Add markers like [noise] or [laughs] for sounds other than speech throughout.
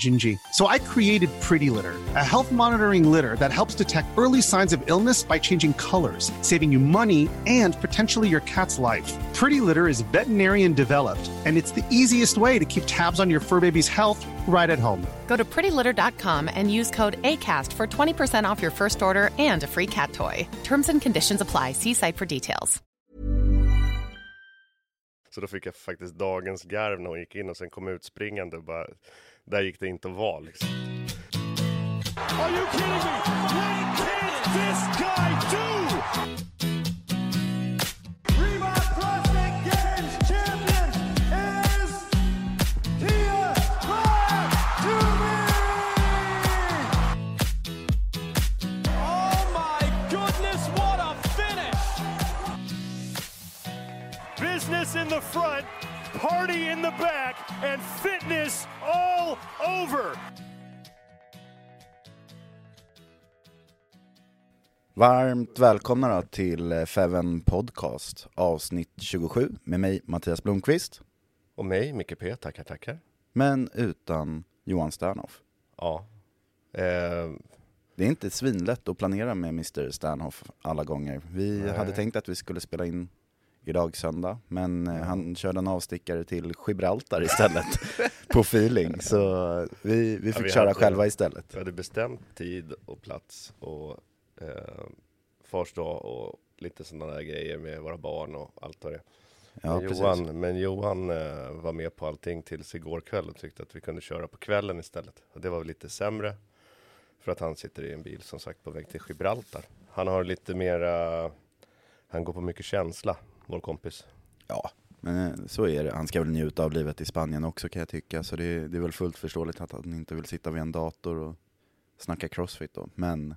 Gingy. So I created Pretty Litter, a health monitoring litter that helps detect early signs of illness by changing colors, saving you money and potentially your cat's life. Pretty Litter is veterinarian developed, and it's the easiest way to keep tabs on your fur baby's health right at home. Go to prettylitter.com and use code ACAST for 20% off your first order and a free cat toy. Terms and conditions apply. See site for details. Så då fick jag faktiskt dagens garv när hon gick in och sen kom ut springande och bara, där gick det inte att vara liksom. Are you kidding me? Varmt välkomna då till eh, Feven Podcast avsnitt 27 med mig Mattias Blomqvist. Och mig, Micke P, tackar tackar. Men utan Johan Sternhoff. Ja. Eh, Det är inte svinlätt att planera med Mr Sternhoff alla gånger. Vi Nej. hade tänkt att vi skulle spela in idag söndag, men eh, han körde en avstickare till Gibraltar istället [laughs] på feeling. Så vi, vi Ja, fick vi köra hade- själva istället. vi hade bestämt tid och plats och eh, fars dag och lite sådana där grejer med våra barn och allt vad det är. Ja, men, precis. Johan, men Johan eh, var med på allting tills igår kväll och tyckte att vi kunde köra på kvällen istället. Och det var väl lite sämre för att han sitter i en bil som sagt på väg till Gibraltar. Han har lite mera, han går på mycket känsla, vår kompis. Ja, men eh, så är det. Han ska väl njuta av livet i Spanien också kan jag tycka. Så det, det är väl fullt förståeligt att han inte vill sitta vid en dator och snacka crossfit då. Men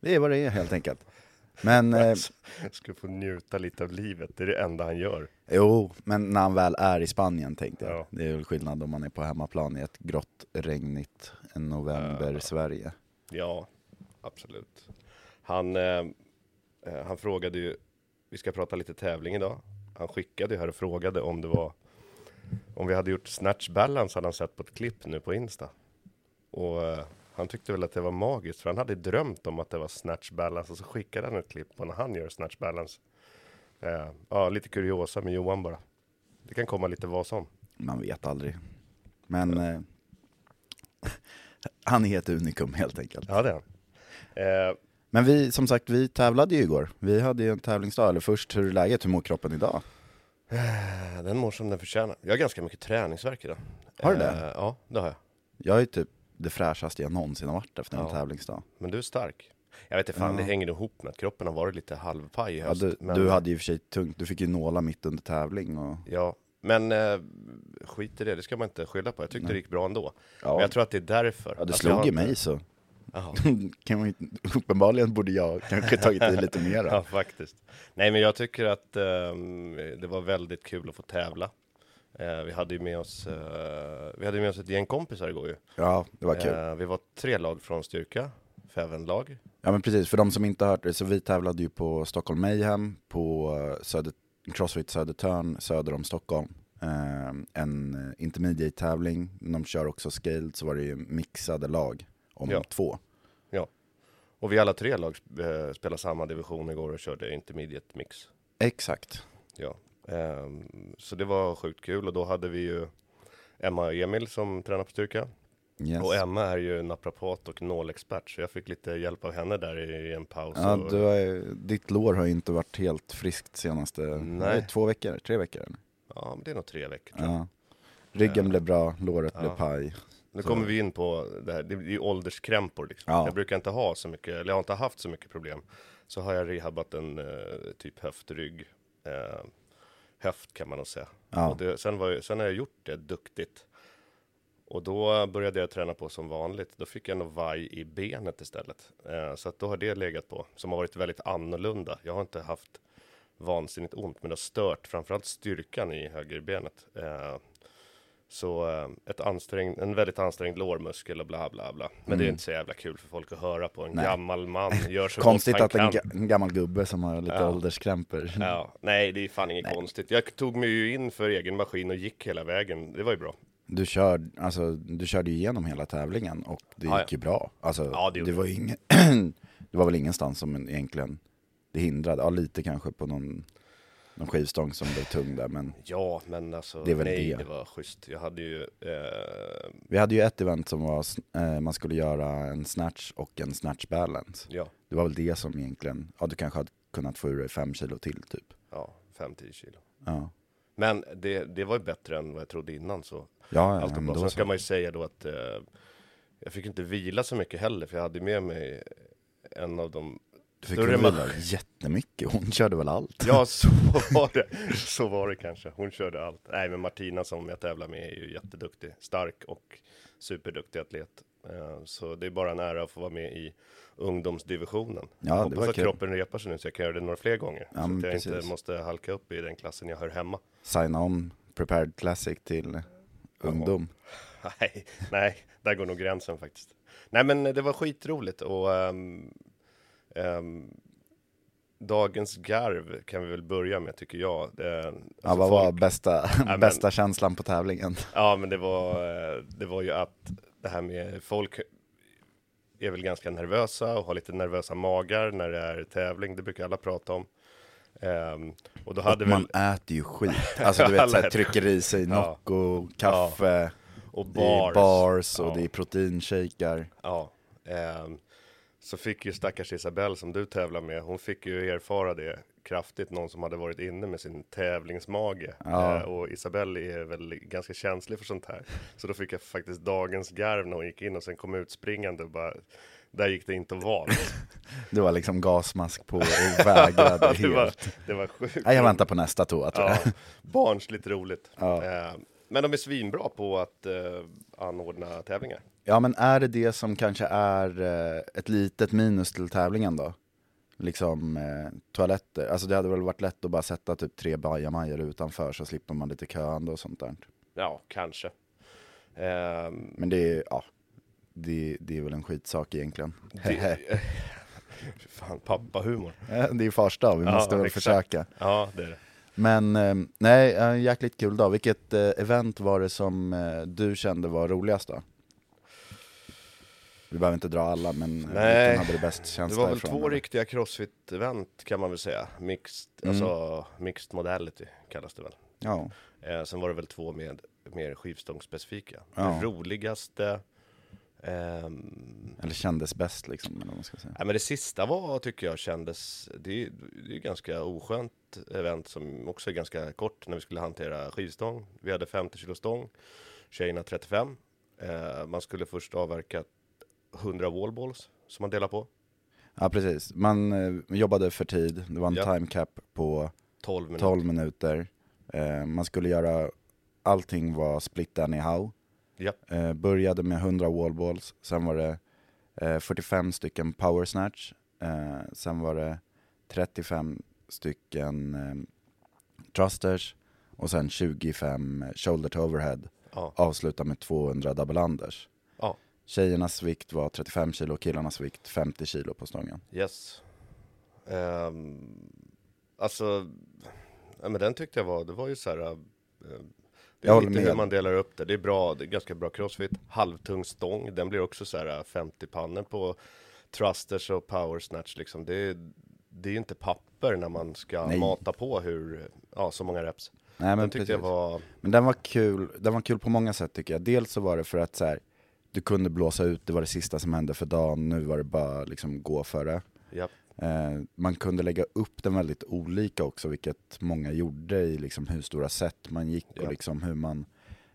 det är vad det är helt enkelt. Men [laughs] eh, Ska få njuta lite av livet, det är det enda han gör. jo, men när han väl är i Spanien tänkte jag. Ja. Det är väl skillnad om man är på hemmaplan i ett grått, regnigt november-Sverige. Ja, absolut. Han, eh, eh, han frågade ju, vi ska prata lite tävling idag. Han skickade ju här och frågade om det var, om vi hade gjort snatch balance hade han sett på ett klipp nu på Insta. Och eh, han tyckte väl att det var magiskt, för han hade drömt om att det var snatch balance och så skickade han ett klipp på när han gör snatch balance. Eh, ja, lite kuriosa med Johan bara. Det kan komma lite vad som. Man vet aldrig. Men eh, [laughs] han är ett unikum helt enkelt. Ja, det är han. Eh, Men vi, som sagt, vi tävlade ju igår. Vi hade ju en tävlingsdag. Eller först, hur är läget? Hur mår kroppen idag? Eh, Den mår som den förtjänar. Jag har ganska mycket träningsvärk idag. Har du det? Eh, Ja, det har jag. Jag är typ det fräschaste jag någonsin har varit efter en Ja. tävlingsdag. Men du är stark. Jag vet inte fan, Ja. det hänger nog ihop med att kroppen har varit lite halvpaj i Ja, höst. du, men, du hade ju för sig tungt, du fick ju nåla mitt under tävling och... Ja, men eh, skit i det, det ska man inte skylla på. Jag tyckte Nej. det gick bra ändå. Ja. Men jag tror att det är därför. Ja, du slog ju inte- mig så. [laughs] Kan man, uppenbarligen borde jag kanske tagit i lite [laughs] mer. Ja, faktiskt. Nej, men jag tycker att ehm, det var väldigt kul att få tävla. Eh, vi hade ju med oss, eh, vi hade med oss ett gäng kompisar igår ju. Ja, det var kul. Eh, vi var tre lag från styrka, Feven-lag. Ja men precis, för de som inte har hört det, så vi tävlade ju på Stockholm Mayhem, på eh, Söder, Crossfit Södertörn söder om Stockholm. Eh, en eh, intermediate-tävling, de kör också scaled, så var det ju mixade lag om Ja. två. Och vi alla tre lag spelade samma division igår och körde intermediate mix. Exakt. Ja. Ehm, så det var sjukt kul och då hade vi ju Emma och Emil som tränar på styrka. Yes. Och Emma är ju naprapat och nålexpert så jag fick lite hjälp av henne där i en paus. Ja, och, du har, ditt lår har ju inte varit helt friskt senaste Nej. är det två veckor, tre veckor? Eller? ja, men det är nog tre veckor. Ja. Ryggen blev bra, låret blev Ja. paj. Nu Så- kommer vi in på det här, det är ju ålderskrämpor liksom. Ja. Jag brukar inte ha så mycket, eller jag har inte haft så mycket problem. Så har jag rehabbat en eh, typ höftrygg, eh, höft kan man nog säga. Ja. Och det, sen, var, sen har jag gjort det duktigt. Och då började jag träna på som vanligt. Då fick jag nog vaj i benet istället. Eh, så att då har det legat på, som har varit väldigt annorlunda. Jag har inte haft vansinnigt ont, men det har stört framförallt styrkan i högerbenet. Eh, så eh, ett ansträngd, en väldigt ansträngd lårmuskel och bla bla bla. Men det är inte så jävla kul för folk att höra på. En Mm. Nej. gammal man [laughs] gör så Konstigt gott han att en, kan. en gammal gubbe som har lite Ja. ålderskrämpor. Ja, nej, det är fan inget konstigt. Jag tog mig ju in för egen maskin och gick hela vägen. Det var ju bra. Du, kör, alltså, du körde ju igenom hela tävlingen och det gick Ja, ja. ju bra. Alltså, Ja, det det, var ingen, [clears throat] det var väl ingenstans som egentligen det hindrade. Ja, lite kanske på någon, någon skivstång som blev tung där, men Ja, men alltså, Det är väl nej, det. det var schysst. Jag hade ju, eh, vi hade ju ett event som var, eh, man skulle göra en snatch och en snatch balance. ja, Det var väl det som egentligen, ja du kanske hade kunnat få ur dig fem kilo till typ. ja, 5-10 kilo. Ja, Men det, det var ju bättre än vad jag trodde innan så. ja, Allt ja är men bra. Sen så. ska man ju säga då att eh, jag fick inte vila så mycket heller, för jag hade med mig en av de Du fick väl ma- vila jättemycket, hon körde väl allt? Ja, [laughs] så var det. Så var det kanske. Hon körde allt. Nej, men Martina som jag tävlar med är ju jätteduktig, stark och superduktig atlet. Eh, Så det är bara en ära att få vara med i ungdomsdivisionen. Ja, jag hoppas att kul. kroppen repar sig nu så jag kan göra det några fler gånger. Ja, så att jag precis. inte måste halka upp i den klassen jag hör hemma. Signa om Prepared Classic till ungdom. [laughs] Nej, nej, där går nog gränsen faktiskt. Nej, men det var skitroligt och ehm, ehm, dagens garv kan vi väl börja med tycker jag. Det, Ja, alltså vad var folk- bästa, [laughs] men- bästa känslan på tävlingen? Ja, men det var, eh, det var ju att det här med folk är väl ganska nervösa och har lite nervösa magar när det är tävling. Det brukar alla prata om. Ehm, och då hade Och man väl, äter ju skit. [laughs] Alltså du vet, såhär, trycker i sig Ja. Nocco, kaffe, och det är bars. bars och Ja. det är proteinshakar. Ja, ehm, så fick ju stackars Isabelle som du tävlar med, hon fick ju erfara det kraftigt, någon som hade varit inne med sin tävlingsmage. Ja. Eh, och Isabelle är väl ganska känslig för sånt här. Så då fick jag faktiskt dagens garv när hon gick in och sen kom ut springande och bara, där gick det inte att vara. [laughs] Det var liksom gasmask på och vägrade [laughs] det, var, helt. det var sjukt. Jag väntar på nästa toa tror jag. Ja, barnsligt roligt. Ja. Eh, men de är svinbra på att eh, anordna tävlingar. Ja men är det det som kanske är eh, ett litet minus till tävlingen då? Liksom eh, toaletter, alltså det hade väl varit lätt att bara sätta typ tre bajamajor utanför så slipper man lite köande och sånt där. Ja, kanske. Ehm, Men det är, ja, det, det är väl en skitsak egentligen. det, [laughs] Fy fan, pappahumor. Eh, det är farsdag, vi Ja, måste väl exakt. försöka. Ja, det är det. Men eh, nej, eh, jäkligt kul dag. Vilket eh, event var det som eh, du kände var roligast då? Vi behöver inte dra alla, men Nej, hade du bäst Det känsla var väl två eller? riktiga crossfit-event kan man väl säga. Mixed, Mm. alltså mixed modality kallas det väl. Ja, Eh, sen var det väl två med mer skivstångsspecifika. Ja. Det roligaste... ehm, eller kändes bäst liksom, eller vad man ska säga. Nej, men det sista var, tycker jag, kändes... Det är, det är ju ganska oskönt event som också är ganska kort när vi skulle hantera skivstång. Vi hade 50 kilo stång, tjejerna 35. Eh, man skulle först avverka 100 wallballs som man delar på. Ja precis, man eh, jobbade för tid, det var en Ja. time cap på 12 minuter. 12 minuter. Eh, man skulle göra, allting var split anyhow. Ja. Eh, började med 100 wallballs, sen var det eh, 45 stycken power snatch, eh, sen var det 35 stycken eh, thrusters och sen 25 shoulder to overhead. Ja. Avsluta med 200 double unders. Tjejernas vikt var 35 kilo, killarnas vikt 50 kilo på stången. Yes. Um, alltså, ja, men den tyckte jag var, det var ju så här. eh, det Jag är håller lite med. hur man delar upp det. Det är bra, det är ganska bra crossfit. Halvtung stång, den blir också så här eh, 50 pannor på thrusters och power snatch liksom. Det är, det är ju inte papper när man ska Nej. mata på hur, ja, så många reps. Nej, Den men jag precis. var, Men den var kul, den var kul på många sätt tycker jag. Dels så var det för att så här, du kunde blåsa ut, det var det sista som hände för dagen, nu var det bara liksom gå för det. ja, Eh, man kunde lägga upp den väldigt olika också, vilket många gjorde i liksom hur stora set man gick Ja. och liksom hur man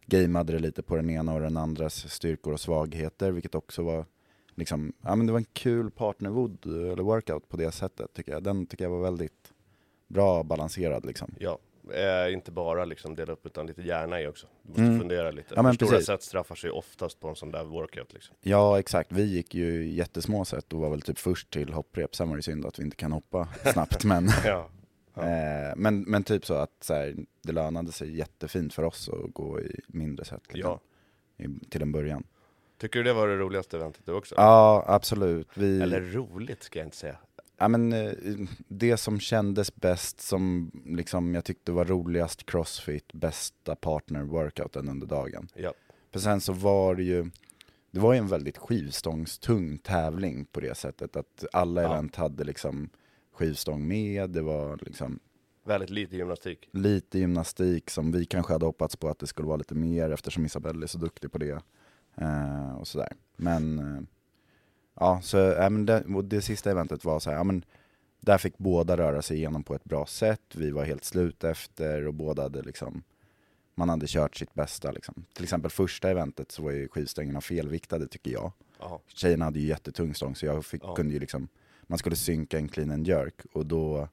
gameade det lite på den ena och den andras styrkor och svagheter, vilket också var liksom, ja men det var en kul partnerwood eller workout på det sättet tycker jag. Den tycker jag var väldigt bra balanserad liksom. ja. Eh, inte bara liksom dela upp utan lite hjärna i också. Du måste Mm. fundera lite. Ja, men För Stora set straffar sig oftast på en sån där workout liksom. Ja exakt, vi gick ju jättesmå set och var väl typ först till hopprep, sen var det synd att vi inte kan hoppa [laughs] snabbt men Ja. Ja. [laughs] Eh, men, men typ så att så här, det lönade sig jättefint för oss att gå i mindre set liksom, i, till en början. Tycker du det var det roligaste eventet du också? Ja, absolut. Vi, Eller roligt ska jag inte säga. Ja, men, eh, det som kändes bäst, som liksom, jag tyckte var roligast crossfit, bästa partner workouten under dagen. Ja, För sen så var det ju, det var ju en väldigt skivstångstung tävling på det sättet att alla Ja. event hade liksom skivstång med, det var liksom väldigt lite gymnastik. lite gymnastik som vi kanske hade hoppats på att det skulle vara lite mer eftersom Isabelle är så duktig på det. Eh, och sådär. Men eh, ja, så äh, men det, det sista eventet var så här, ja, men där fick båda röra sig igenom på ett bra sätt. Vi var helt slut efter och båda hade liksom man hade kört sitt bästa liksom. Till exempel första eventet så var ju skivstängerna felviktade tycker jag. Ja, Tjejerna hade ju jättetung stång så jag fick, Ja. kunde ju liksom, man skulle synka en clean and jerk och då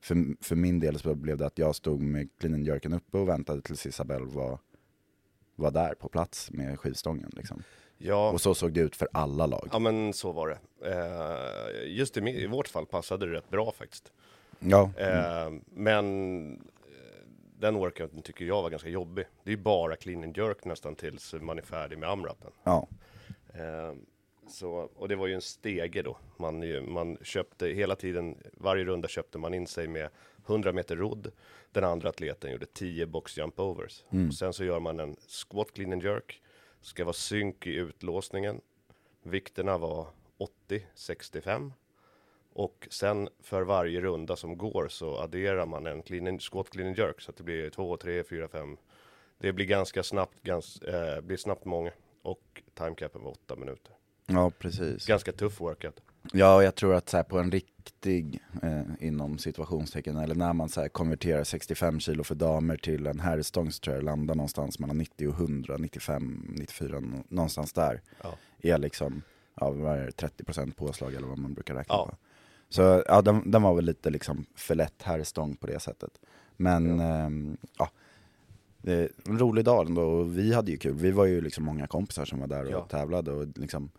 för, för min del så blev det att jag stod med clean and jerken uppe och väntade tills Isabelle var, var där på plats med skivstången liksom. Ja, Och så såg det ut för alla lag. ja men så var det. Eh, just i, i vårt fall passade det rätt bra faktiskt. Ja, Eh, men eh, den workouten tycker jag var ganska jobbig. Det är ju bara clean and jerk nästan tills man är färdig med amrappen. ja, Eh, så, och det var ju en stege då. Man, ju- man köpte hela tiden, varje runda köpte man in sig med 100 meter rodd. Den andra atleten gjorde 10 box jump overs. Och sen så gör man en squat clean and jerk. Ska vara synk i utlåsningen. Vikterna var 80, 65. Och sen för varje runda som går så adderar man en clean and, squat clean and jerk. Så att det blir 2, 3, 4, 5. Det blir ganska snabbt, gans, eh, blir snabbt många. Och timecapen var 8 minuter. ja precis. Ganska tuff workout. Ja, och jag tror att så här, på en riktig, eh, inom situationstecken, eller när man så här, konverterar 65 kilo för damer till en herrstång så tror jag det landar någonstans mellan 90 och 100, 95, 94, nå- någonstans där. Ja. Är liksom, ja vad är det, 30% påslag eller vad man brukar räkna Ja. på. Så ja, den, den var väl lite liksom för lätt herrstång på det sättet. Men ja, det är en rolig dag ändå och vi hade ju kul. Vi var ju liksom många kompisar som var där och Ja. tävlade och liksom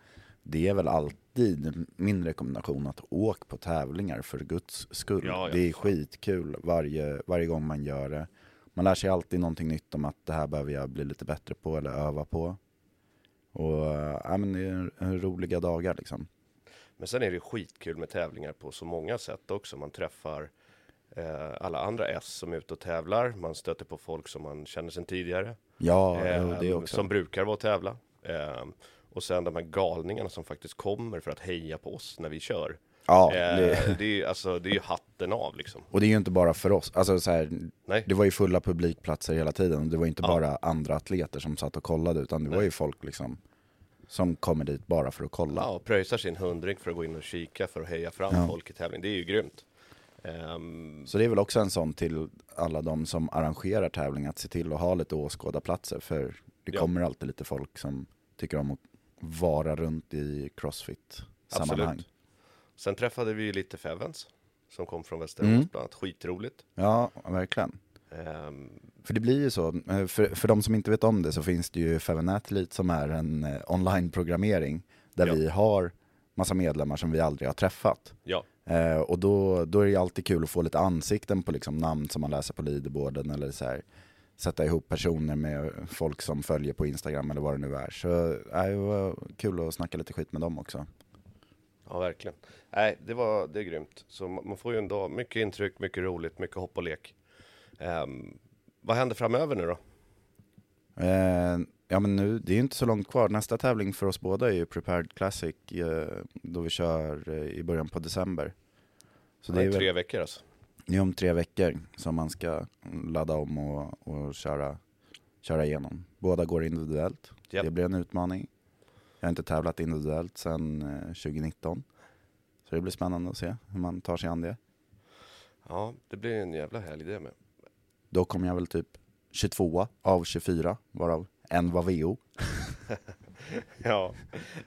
det är väl alltid min rekommendation att åk på tävlingar för guds skull. Ja, det är skitkul varje, varje gång man gör det. Man lär sig alltid någonting nytt om att det här behöver jag bli lite bättre på eller öva på. Och äh, men det är roliga dagar liksom. Men sen är det skitkul med tävlingar på så många sätt också. Man träffar eh, alla andra S som är ute och tävlar. Man stöter på folk som man känner sedan tidigare. Ja, eh, det också. Som brukar vara och tävla. Eh, och sen de här galningarna som faktiskt kommer för att heja på oss när vi kör. Ja, eh, det, det, är, alltså, det är ju hatten av liksom. och det är ju inte bara för oss. Alltså, så här, Nej. det var ju fulla publikplatser hela tiden. Det var ju inte Ja. bara andra atleter som satt och kollade utan det var ju folk liksom som kommer dit bara för att kolla. Ja, och pröjsar sin hundring för att gå in och kika för att heja fram Ja. folk i tävling. Det är ju grymt. Ehm, Så det är väl också en sån till alla de som arrangerar tävling att se till att ha lite åskådarplatser för det Ja. kommer alltid lite folk som tycker om att vara runt i crossfit-sammanhang. Absolut. Sen träffade vi lite Fevens som kom från Västerås Mm. bland annat. Skitroligt. Ja, verkligen. Ehm, För det blir ju så, eh, för, för de som inte vet om det så finns det ju Feven Athlete som är en eh, online-programmering där Ja. vi har massa medlemmar som vi aldrig har träffat. ja, Eh, och då, då är det ju alltid kul att få lite ansikten på liksom namn som man läser på leaderboarden eller så här, sätta ihop personer med folk som följer på Instagram eller vad det nu är. Så eh, det var kul att snacka lite skit med dem också. ja, verkligen. Nej, det var det är grymt. Så ma- man får ju ändå mycket intryck, mycket roligt, mycket hopp och lek. Ehm, vad händer framöver nu då? Eh, ja men nu, det är ju inte så långt kvar. Nästa tävling för oss båda är ju Prepared Classic eh, då vi kör eh, i början på december. Så Det det är är, väl, tre veckor alltså. Det är om tre veckor som man ska ladda om och, och köra, köra igenom. Båda går individuellt. Japp. Det blir en utmaning. Jag har inte tävlat individuellt sedan eh, 2019. Så det blir spännande att se hur man tar sig an det. Ja, det blir en jävla helg det med. Då kom jag väl typ 22 av 24, varav en var VO. [laughs] [laughs] Ja,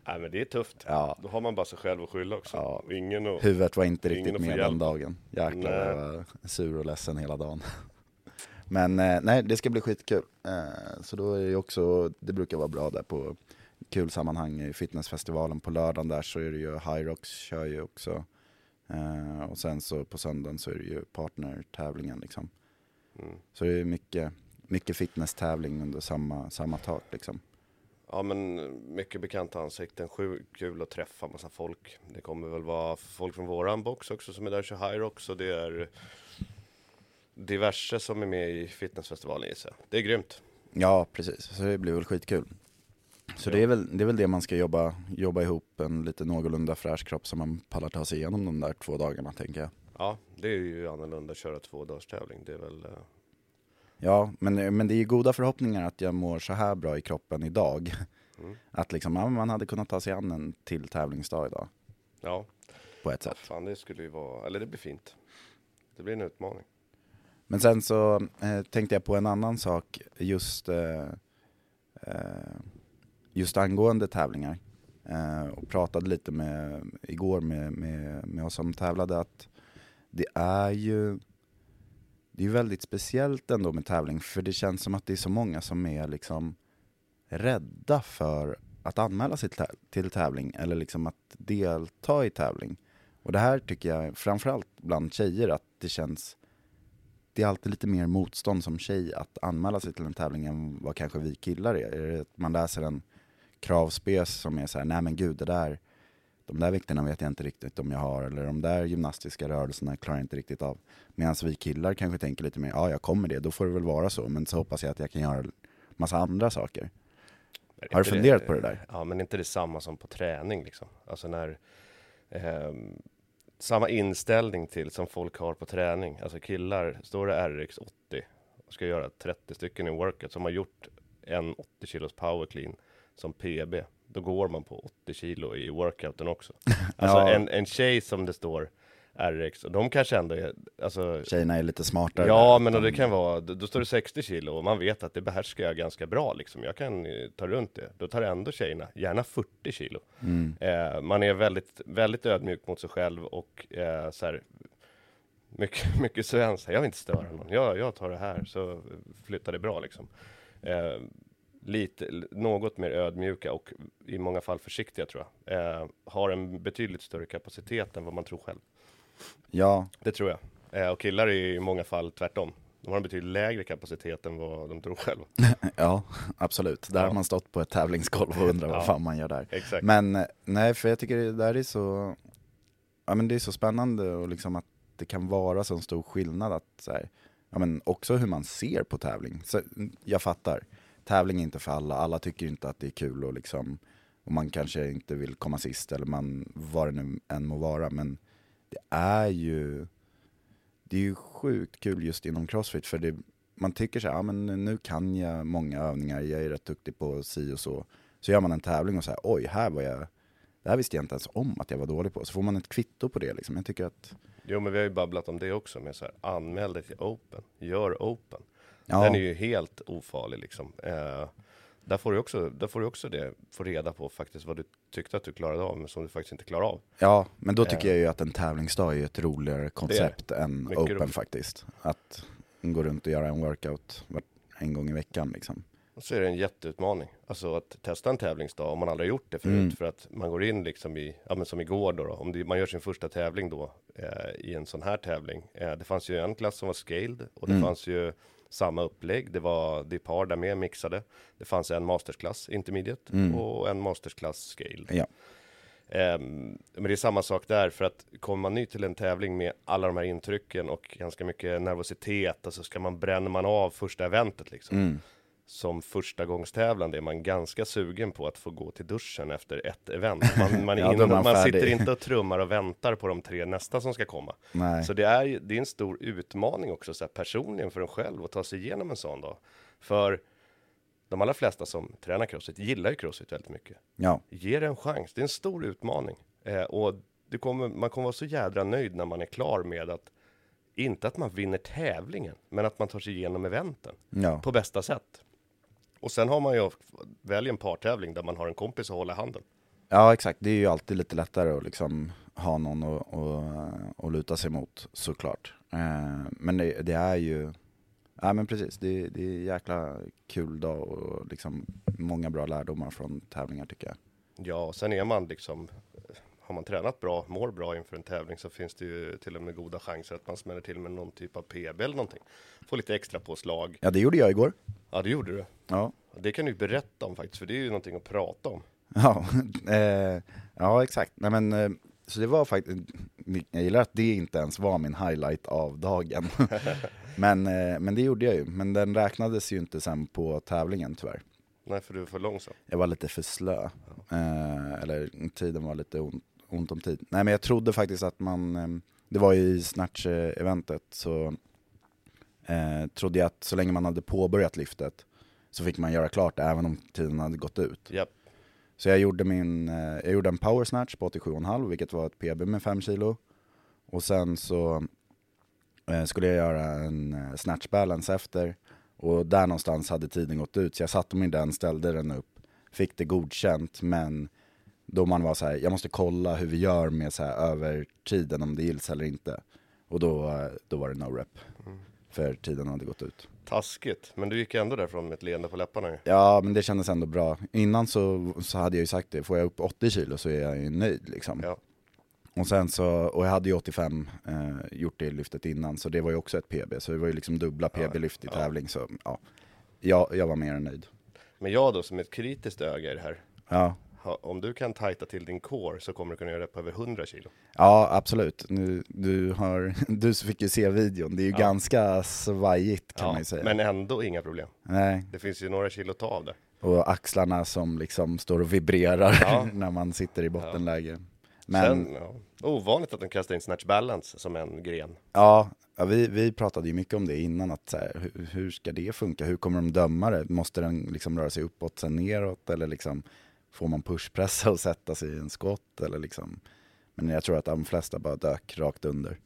Nej, men det är tufft. Ja. Då har man bara sig själv att skylla också. Ja. Ingen och... Huvudet var inte riktigt med den dagen. Jäklar Nej. jag var sur och ledsen hela dagen. [laughs] Men eh, nej, det ska bli skitkul. Eh, så då är det också, det brukar vara bra där på kul sammanhang i fitnessfestivalen på lördagen där så är det ju Hyrox kör ju också. Eh, och sen så på söndagen så är det ju partnertävlingen liksom. Mm. Så det är mycket, mycket fitnesstävling under samma, samma tak liksom. Ja men mycket bekanta ansikten, sjukt kul att träffa massa folk. Det kommer väl vara folk från våran box också som är där och kör Hyrox och det är diverse som är med i fitnessfestivalen gissar jag. Det är grymt. Ja, precis. Så det blir väl skitkul. Så det, är väl, det är väl det man ska jobba, jobba ihop, en lite någorlunda fräsch kropp som man pallar ta sig igenom de där två dagarna tänker jag. Ja, det är ju annorlunda att köra två dagars tävling. Det är väl, eh, Ja, men, men det är ju goda förhoppningar att jag mår så här bra i kroppen idag. Mm. Att liksom, ja, man hade kunnat ta sig an en till tävlingsdag idag, ja, på ett sätt. fan det skulle ju vara, eller det blir fint. Det blir en utmaning. Men sen så eh, tänkte jag på en annan sak just, eh, eh, just angående tävlingar. Eh, och pratade lite med, igår med, med, med oss som tävlade att det är ju det är ju väldigt speciellt ändå med tävling för det känns som att det är så många som är liksom rädda för att anmäla sig till tävling eller liksom att delta i tävling. Och det här tycker jag framförallt bland tjejer att det känns det är alltid lite mer motstånd som tjej att anmäla sig till en tävling än vad kanske vi killar är. är det att man läser en kravspes som är så här, nej men gud det där, de där vikterna vet jag inte riktigt om jag har, eller de där gymnastiska rörelserna klarar jag inte riktigt av. Medan vi killar kanske tänker lite mer, ja jag kommer det, då får det väl vara så, men så hoppas jag att jag kan göra massa andra saker. Har du funderat på det där? Ja, men inte det samma som på träning liksom. Alltså när ehm, samma inställning till som folk har på träning. Alltså killar, står det RX 80 och ska göra 30 stycken i workout som har gjort en 80 kilos power clean som PB. Då går man på 80 kilo i workouten också. [laughs] Alltså Ja. en, en tjej som det står RX, och de kanske ändå är, alltså Tjejerna är lite smartare. Ja, men de- det kan vara, då då står det 60 kilo och man vet att det behärskar jag ganska bra liksom. Jag kan eh, ta runt det. Då tar ändå tjejerna, gärna 40 kilo. Mm. Eh, man är väldigt, väldigt ödmjuk mot sig själv och eh, så här, mycket, [laughs] mycket svensk. Jag vill inte störa någon. Jag, jag tar det här så flyttar det bra liksom. Eh, lite, något mer ödmjuka och i många fall försiktiga tror jag. Eh, har en betydligt större kapacitet än vad man tror själv. Ja, Det tror jag. Eh, och killar är i många fall tvärtom. De har en betydligt lägre kapacitet än vad de tror själva. [laughs] ja, absolut. Där Ja. har man stått på ett tävlingsgolv och undrar Ja. vad fan man gör där. Exakt. Men nej, för jag tycker det där är så, ja men det är så spännande och liksom att det kan vara så stor skillnad att så här, ja men också hur man ser på tävling. Så, jag fattar, tävling är inte för alla, alla tycker inte att det är kul och liksom, och man kanske inte vill komma sist eller man, vad det nu än må vara, men det är ju, det är ju sjukt kul just inom crossfit för det, man tycker så här, ja men nu kan jag många övningar, jag är rätt duktig på si och så. Så gör man en tävling och så här, oj, här var jag, det här visste jag inte ens om att jag var dålig på. Så får man ett kvitto på det liksom. Jag tycker att, Jo, men vi har ju babblat om det också med så här, anmäl dig till Open, gör Open ja, Den är ju helt ofarlig liksom. Eh, där får du också, där får du också det, få reda på faktiskt vad du tyckte att du klarade av, men som du faktiskt inte klarar av. ja, men då tycker Eh. jag ju att en tävlingsdag är ett roligare koncept än Mycket open roligt. faktiskt. Att gå runt och göra en workout en gång i veckan liksom. Och så är det en jätteutmaning. Alltså att testa en tävlingsdag om man aldrig gjort det förut. Mm. För att man går in liksom i, ja men som igår då, då om det, man gör sin första tävling då eh, i en sån här tävling. Eh, det fanns ju en klass som var scaled och det Mm. fanns ju samma upplägg. Det var det är par där med mixade. Det fanns en mastersklass intermediate Mm. och en mastersklass scaled. Ja. Ehm, men det är samma sak där, för att kommer man ny till en tävling med alla de här intrycken och ganska mycket nervositet, alltså ska man, bränner man av första eventet liksom. Mm. Som första gångstävlande är man ganska sugen på att få gå till duschen efter ett event. [laughs] Man, man, Ja, man man, sitter inte och trummar och väntar på de tre nästa som ska komma. Nej. Så det är, det är en stor utmaning också så här, personligen för en själv att ta sig igenom en sån dag. För de allra flesta som tränar crossfit gillar ju crossfit väldigt mycket. Ja, Ge det en chans, det är en stor utmaning. Eh, och det kommer, man kommer vara så jädra nöjd när man är klar med att inte att man vinner tävlingen, men att man tar sig igenom eventen ja. på bästa sätt. Och sen har man ju välj en partävling där man har en kompis att hålla i handen. ja exakt, det är ju alltid lite lättare att liksom ha någon att, att, att luta sig mot såklart. Eh, Men det, det är ju, ja men precis, det, det är jäkla kul dag och liksom många bra lärdomar från tävlingar tycker jag. Ja, och sen är man liksom har man tränat bra, mår bra inför en tävling så finns det ju till och med goda chanser att man smäller till med någon typ av PB eller någonting. Får lite extra påslag. Ja det gjorde jag igår. Ja, det gjorde du. Ja, Det kan du berätta om faktiskt, för det är ju någonting att prata om. Ja, [laughs] eh, ja exakt. Nej, men, eh, så det var faktiskt, jag gillar att det inte ens var min highlight av dagen. [laughs] men, eh, men det gjorde jag ju, men den räknades ju inte sen på tävlingen tyvärr. Nej, för du är för långsam. Jag var lite för slö, eh, eller tiden var lite ont, ont om tid. Nej men jag trodde faktiskt att man, eh, det var ju i snatch-eventet, så eh, trodde jag att så länge man hade påbörjat lyftet så fick man göra klart det även om tiden hade gått ut. Japp. Så jag gjorde, min, eh, jag gjorde en power snatch på 87,5 vilket var ett PB med 5 kilo. Och sen så eh, skulle jag göra en eh, snatch balance efter. Och där någonstans hade tiden gått ut så jag satte mig i den, ställde den upp, fick det godkänt men domaren var så här, jag måste kolla hur vi gör med så här över tiden om det gills eller inte. Och då, eh, då var det no rep. För tiden hade gått ut. Taskigt, men du gick ändå därifrån med ett leende på läpparna ju. Ja, men det kändes ändå bra. Innan så, så hade jag ju sagt det, får jag upp 80 kilo så är jag ju nöjd liksom. Ja. Och sen så, och jag hade ju 85 eh, gjort det lyftet innan, så det var ju också ett PB, så det var ju liksom dubbla PB-lyft i tävling, så ja. Jag, jag var mer än nöjd. Men jag då, som ett kritiskt öga i det här. Ja, Om du kan tajta till din core så kommer du kunna göra det på över 100 kilo. ja absolut. Nu, du, har, [laughs] du fick ju se videon, det är ju ganska svajigt kan man ju säga. Men ändå inga problem. Nej, Det finns ju några kilo att ta av där. och axlarna som liksom står och vibrerar Ja. [laughs] när man sitter i bottenläge. Men Sen, ja, ovanligt att de kastar in snatch balance som en gren. Ja, ja vi, vi pratade ju mycket om det innan, att så här, hur, hur ska det funka? Hur kommer de döma det? Måste den liksom röra sig uppåt, sen neråt? Eller liksom, får man pushpressa och sätta sig i en skott? Eller liksom, men jag tror att de flesta bara dök rakt under.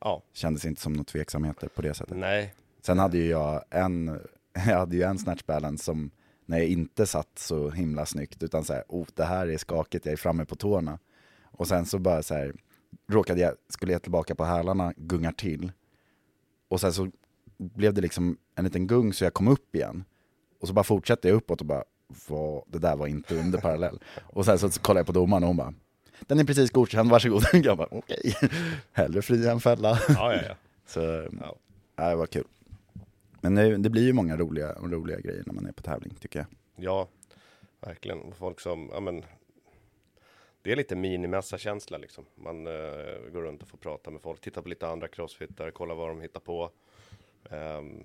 Ja, Kändes inte som några tveksamheter på det sättet. nej, Sen hade ju jag en, [laughs] jag hade ju en snatch balance som, när jag inte satt så himla snyggt, utan så här, oh, det här är skakigt, jag är framme på tårna. Och sen så bara så här, råkade jag, skulle jag tillbaka på hälarna, gungar till. Och sen så blev det liksom en liten gung så jag kom upp igen. Och så bara fortsatte jag uppåt och bara, vad, det där var inte under parallell. Och sen så kollade jag på domaren och hon bara, den är precis godkänd, varsågod. [laughs] Jag bara, okej, hellre fria än fälla. ja, ja, ja. [laughs] Så Ja. ja, det var kul. Men det, det blir ju många roliga, roliga grejer när man är på tävling tycker jag. Ja, verkligen. Folk som, ja men, det är lite minimässa-känsla liksom. Man eh, går runt och får prata med folk, titta på lite andra crossfittare, kolla vad de hittar på. Ehm,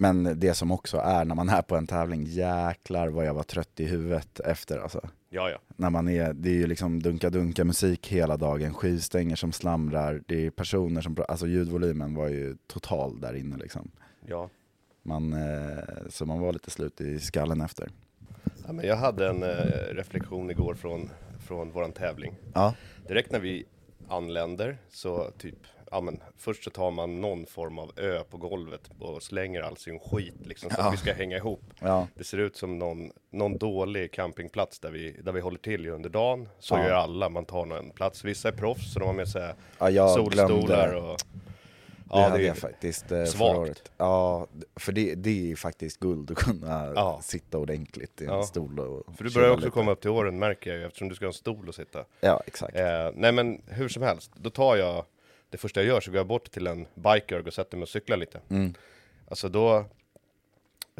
Men det som också är när man är på en tävling, jäklar vad jag var trött i huvudet efter alltså. Ja, ja. När man är, det är ju liksom dunka-dunka musik hela dagen, skivstänger som slamrar, det är personer som, alltså ljudvolymen var ju total där inne liksom. Ja. Man, eh, så man var lite slut i skallen efter. ja men jag hade en eh, reflektion igår från, från våran tävling. Ja, Direkt när vi anländer så typ, ja men först så tar man någon form av ö på golvet och slänger all sin skit liksom så Ja. att vi ska hänga ihop. ja, Det ser ut som någon, någon dålig campingplats där vi, där vi håller till under dagen. Så Ja. gör alla, man tar någon plats. Vissa är proffs så de har med sig ja solstolar glömde. och... Det hade det- jag faktiskt eh, förra året. Ja, för det, det är faktiskt guld att kunna Ja. sitta ordentligt i en Ja. stol och För du börjar också lite. komma upp till åren märker jag ju eftersom du ska ha en stol att sitta. Ja, exakt. Eh, nej men hur som helst, då tar jag det första jag gör så går jag bort till en biker och sätter mig och cyklar lite. Mm. Alltså då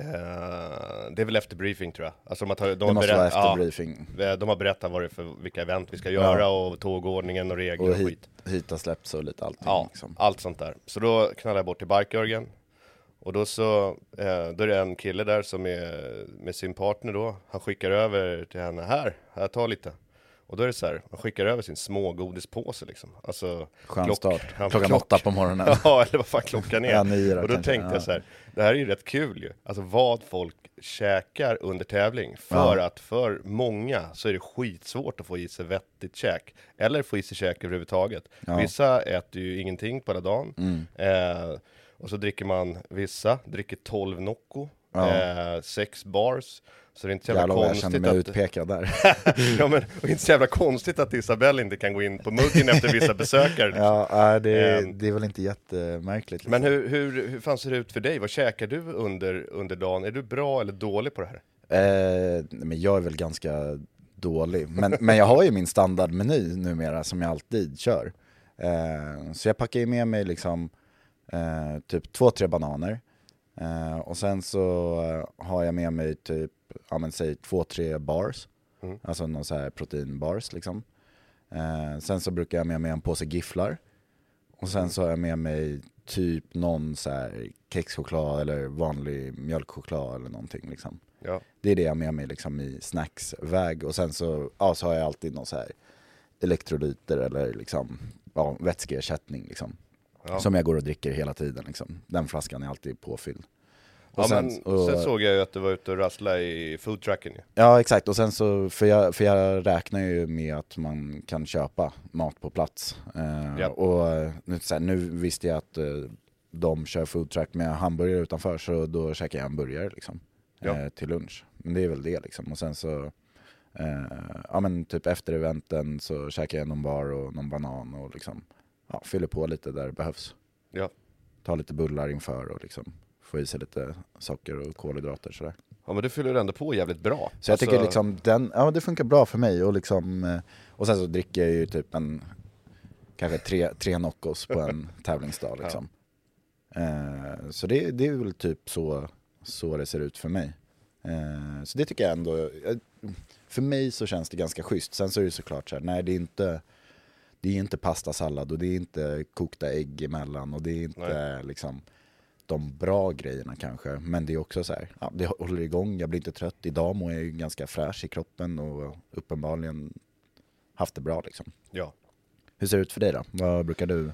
Eh, det är väl efter briefing tror jag. Alltså de tagit, de Det har måste vara efter ja, briefing. De har berättat vad det är för vilka event vi ska göra och tågordningen och regler och, Och skit. hit har släppts och lite allting. Ja, Liksom. allt sånt där. Så då knallar jag bort till Bike-Jörgen. Och då så, eh, då är det en kille där som är med sin partner då. Han skickar över till henne, här, här, ta lite. Och då är det så här, han skickar över sin små godispåse liksom. Alltså, Skön klock- start. Klockan klock- åtta på morgonen. [laughs] Ja, eller vad fan klockan är. Ja, nio då och då kanske, tänkte ja. jag så här, det här är ju rätt kul ju. Alltså vad folk käkar under tävling. För Ja. att för många så är det skitsvårt att få i sig vettigt käk. Eller få i sig käk överhuvudtaget. Ja. Vissa äter ju ingenting på hela dagen. Mm. Eh, och så dricker man, vissa dricker 12 Nocco. Ja. Eh, sex bars. Så det är inte så jävla Jävlar vad jag konstigt mig att... utpekad där. [laughs] ja, men, och inte så jävla konstigt att Isabelle inte kan gå in på muggen efter vissa besökare. Liksom. ja, det, Ehm. det är väl inte jättemärkligt. Liksom. Men hur, hur, hur fan ser det ut för dig? Vad käkar du under, under dagen? Är du bra eller dålig på det här? Eh, men jag är väl ganska dålig. Men, men jag har ju min standardmeny numera som jag alltid kör. Eh, så jag packar ju med mig liksom eh, typ två, tre bananer. Eh, och sen så eh, har jag med mig typ, ja men säg två, tre bars. Mm. Alltså någon så här proteinbars liksom. Eh, sen så brukar jag ha med mig en påse gifflar. Och sen så har jag med mig typ någon så här kexchoklad eller vanlig mjölkchoklad eller någonting liksom. Ja. Det är det jag har med mig liksom i snacksväg och sen så, ja, så har jag alltid någon så här elektrolyter eller liksom, ja, vätskeersättning liksom. Ja. Som jag går och dricker hela tiden liksom. Den flaskan är alltid påfylld. Och Ja, sen- men och- sen såg jag ju att du var ute och rasslade i foodtracken ju. Ja exakt, och sen så, för jag, för jag räknar ju med att man kan köpa mat på plats. Eh, Ja. Och eh, nu, så här, nu visste jag att eh, de kör foodtruck med hamburgare utanför så då käkar jag en burgare liksom. Ja. Eh, till lunch. Men det är väl det liksom. Och sen så, eh, ja men typ efter eventen så käkar jag någon bar och någon banan och liksom, ja, fyller på lite där det behövs. Ja. Ta lite bullar inför och liksom få i sig lite socker och kolhydrater sådär. Ja men du fyller ändå på jävligt bra. Så jag Alltså, tycker liksom den, ja det funkar bra för mig och liksom, eh, och sen så dricker jag ju typ en, kanske tre, tre Noccos på en [laughs] tävlingsdag liksom. Eh, så det, det är väl typ så, så det ser ut för mig. Eh, så det tycker jag ändå, eh, för mig så känns det ganska schysst. Sen så är det såklart så här, nej det är inte, det är inte pastasallad och det är inte kokta ägg emellan och det är inte liksom de bra grejerna kanske. Men det är också så här, ja, det håller igång, jag blir inte trött. Idag mår jag ju ganska fräsch i kroppen och uppenbarligen haft det bra liksom. Ja. Hur ser det ut för dig då? Vad brukar du,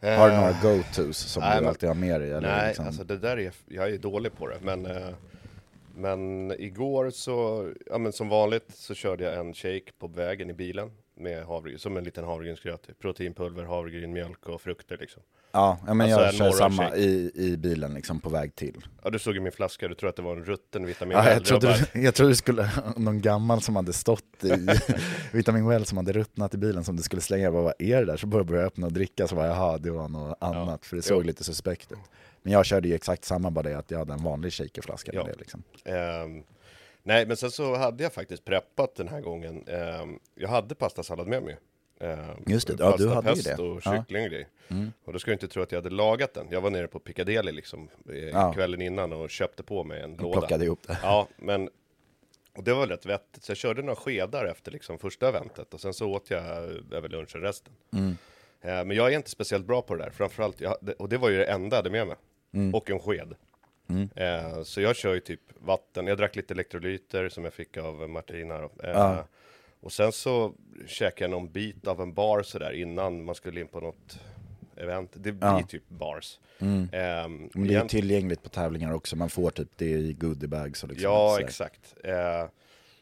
har du några go-tos som nej, du alltid har med dig? Eller Nej, liksom? alltså det där är, jag är dålig på det. Men, eh, men igår så, ja men som vanligt så körde jag en shake på vägen i bilen. Med havre, som en liten havregrynsgröt. Proteinpulver, havregryn, mjölk och frukter liksom. Ja, ja men Alltså jag kör samma shake. i, i bilen liksom på väg till. Ja du såg ju min flaska, du tror att det var en rutten vitamin Ja, jag, trodde, bara, jag trodde det skulle, någon gammal som hade stått i [laughs] Vitamin Well som hade ruttnat i bilen som du skulle slänga, jag bara vad är det där? Så började jag öppna och dricka så bara jaha det var något annat för det såg Jo. lite suspekt ut. Men jag körde ju exakt samma bara det att jag hade en vanlig shakerflaska Ja. det liksom. Ehm, nej, men sen så hade jag faktiskt preppat den här gången. Ehm, jag hade pastasallad med mig. Ehm, Just det, ja, du hade ju det. och Ja. Mm. kyckling och grejer. Och då ska jag inte tro att jag hade lagat den. Jag var nere på Piccadilly liksom eh, Ja. kvällen innan och köpte på mig en låda. plockade ihop det. Ja, men och det var rätt vettigt. Så jag körde några skedar efter liksom första eventet och sen så åt jag över lunchen resten. Mm. Eh, men jag är inte speciellt bra på det där. Framförallt, jag, och det var ju det enda jag hade med mig. Mm. Och en sked. Mm. Eh, så jag kör ju typ vatten, jag drack lite elektrolyter som jag fick av Martina. Eh, Ja. Och sen så käkade jag någon bit av en bar sådär innan man skulle in på något event. Det blir Ja. typ bars. Mm. Ehm, Men det är ju egent- tillgängligt på tävlingar också, man får typ det i goodiebags och liksom Ja, exakt. Eh,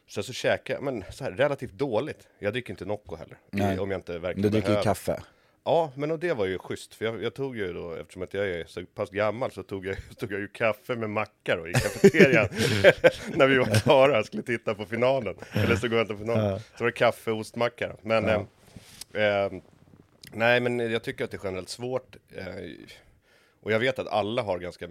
sen så käkade jag, men så här, relativt dåligt. Jag dricker inte Nocco heller. Nej. Om jag inte verkligen Du dricker behöver. kaffe. Ja, men och det var ju schysst. För jag, jag tog ju då, eftersom att jag är så pass gammal, så tog jag, [laughs] tog jag ju kaffe med macka då i kafeterian. [laughs] när vi var klara och skulle titta på finalen. Eller så går jag inte på finalen. Så var det kaffe och ostmacka. Men, Ja. eh, eh, nej men jag tycker att det är generellt svårt. Eh, och jag vet att alla har ganska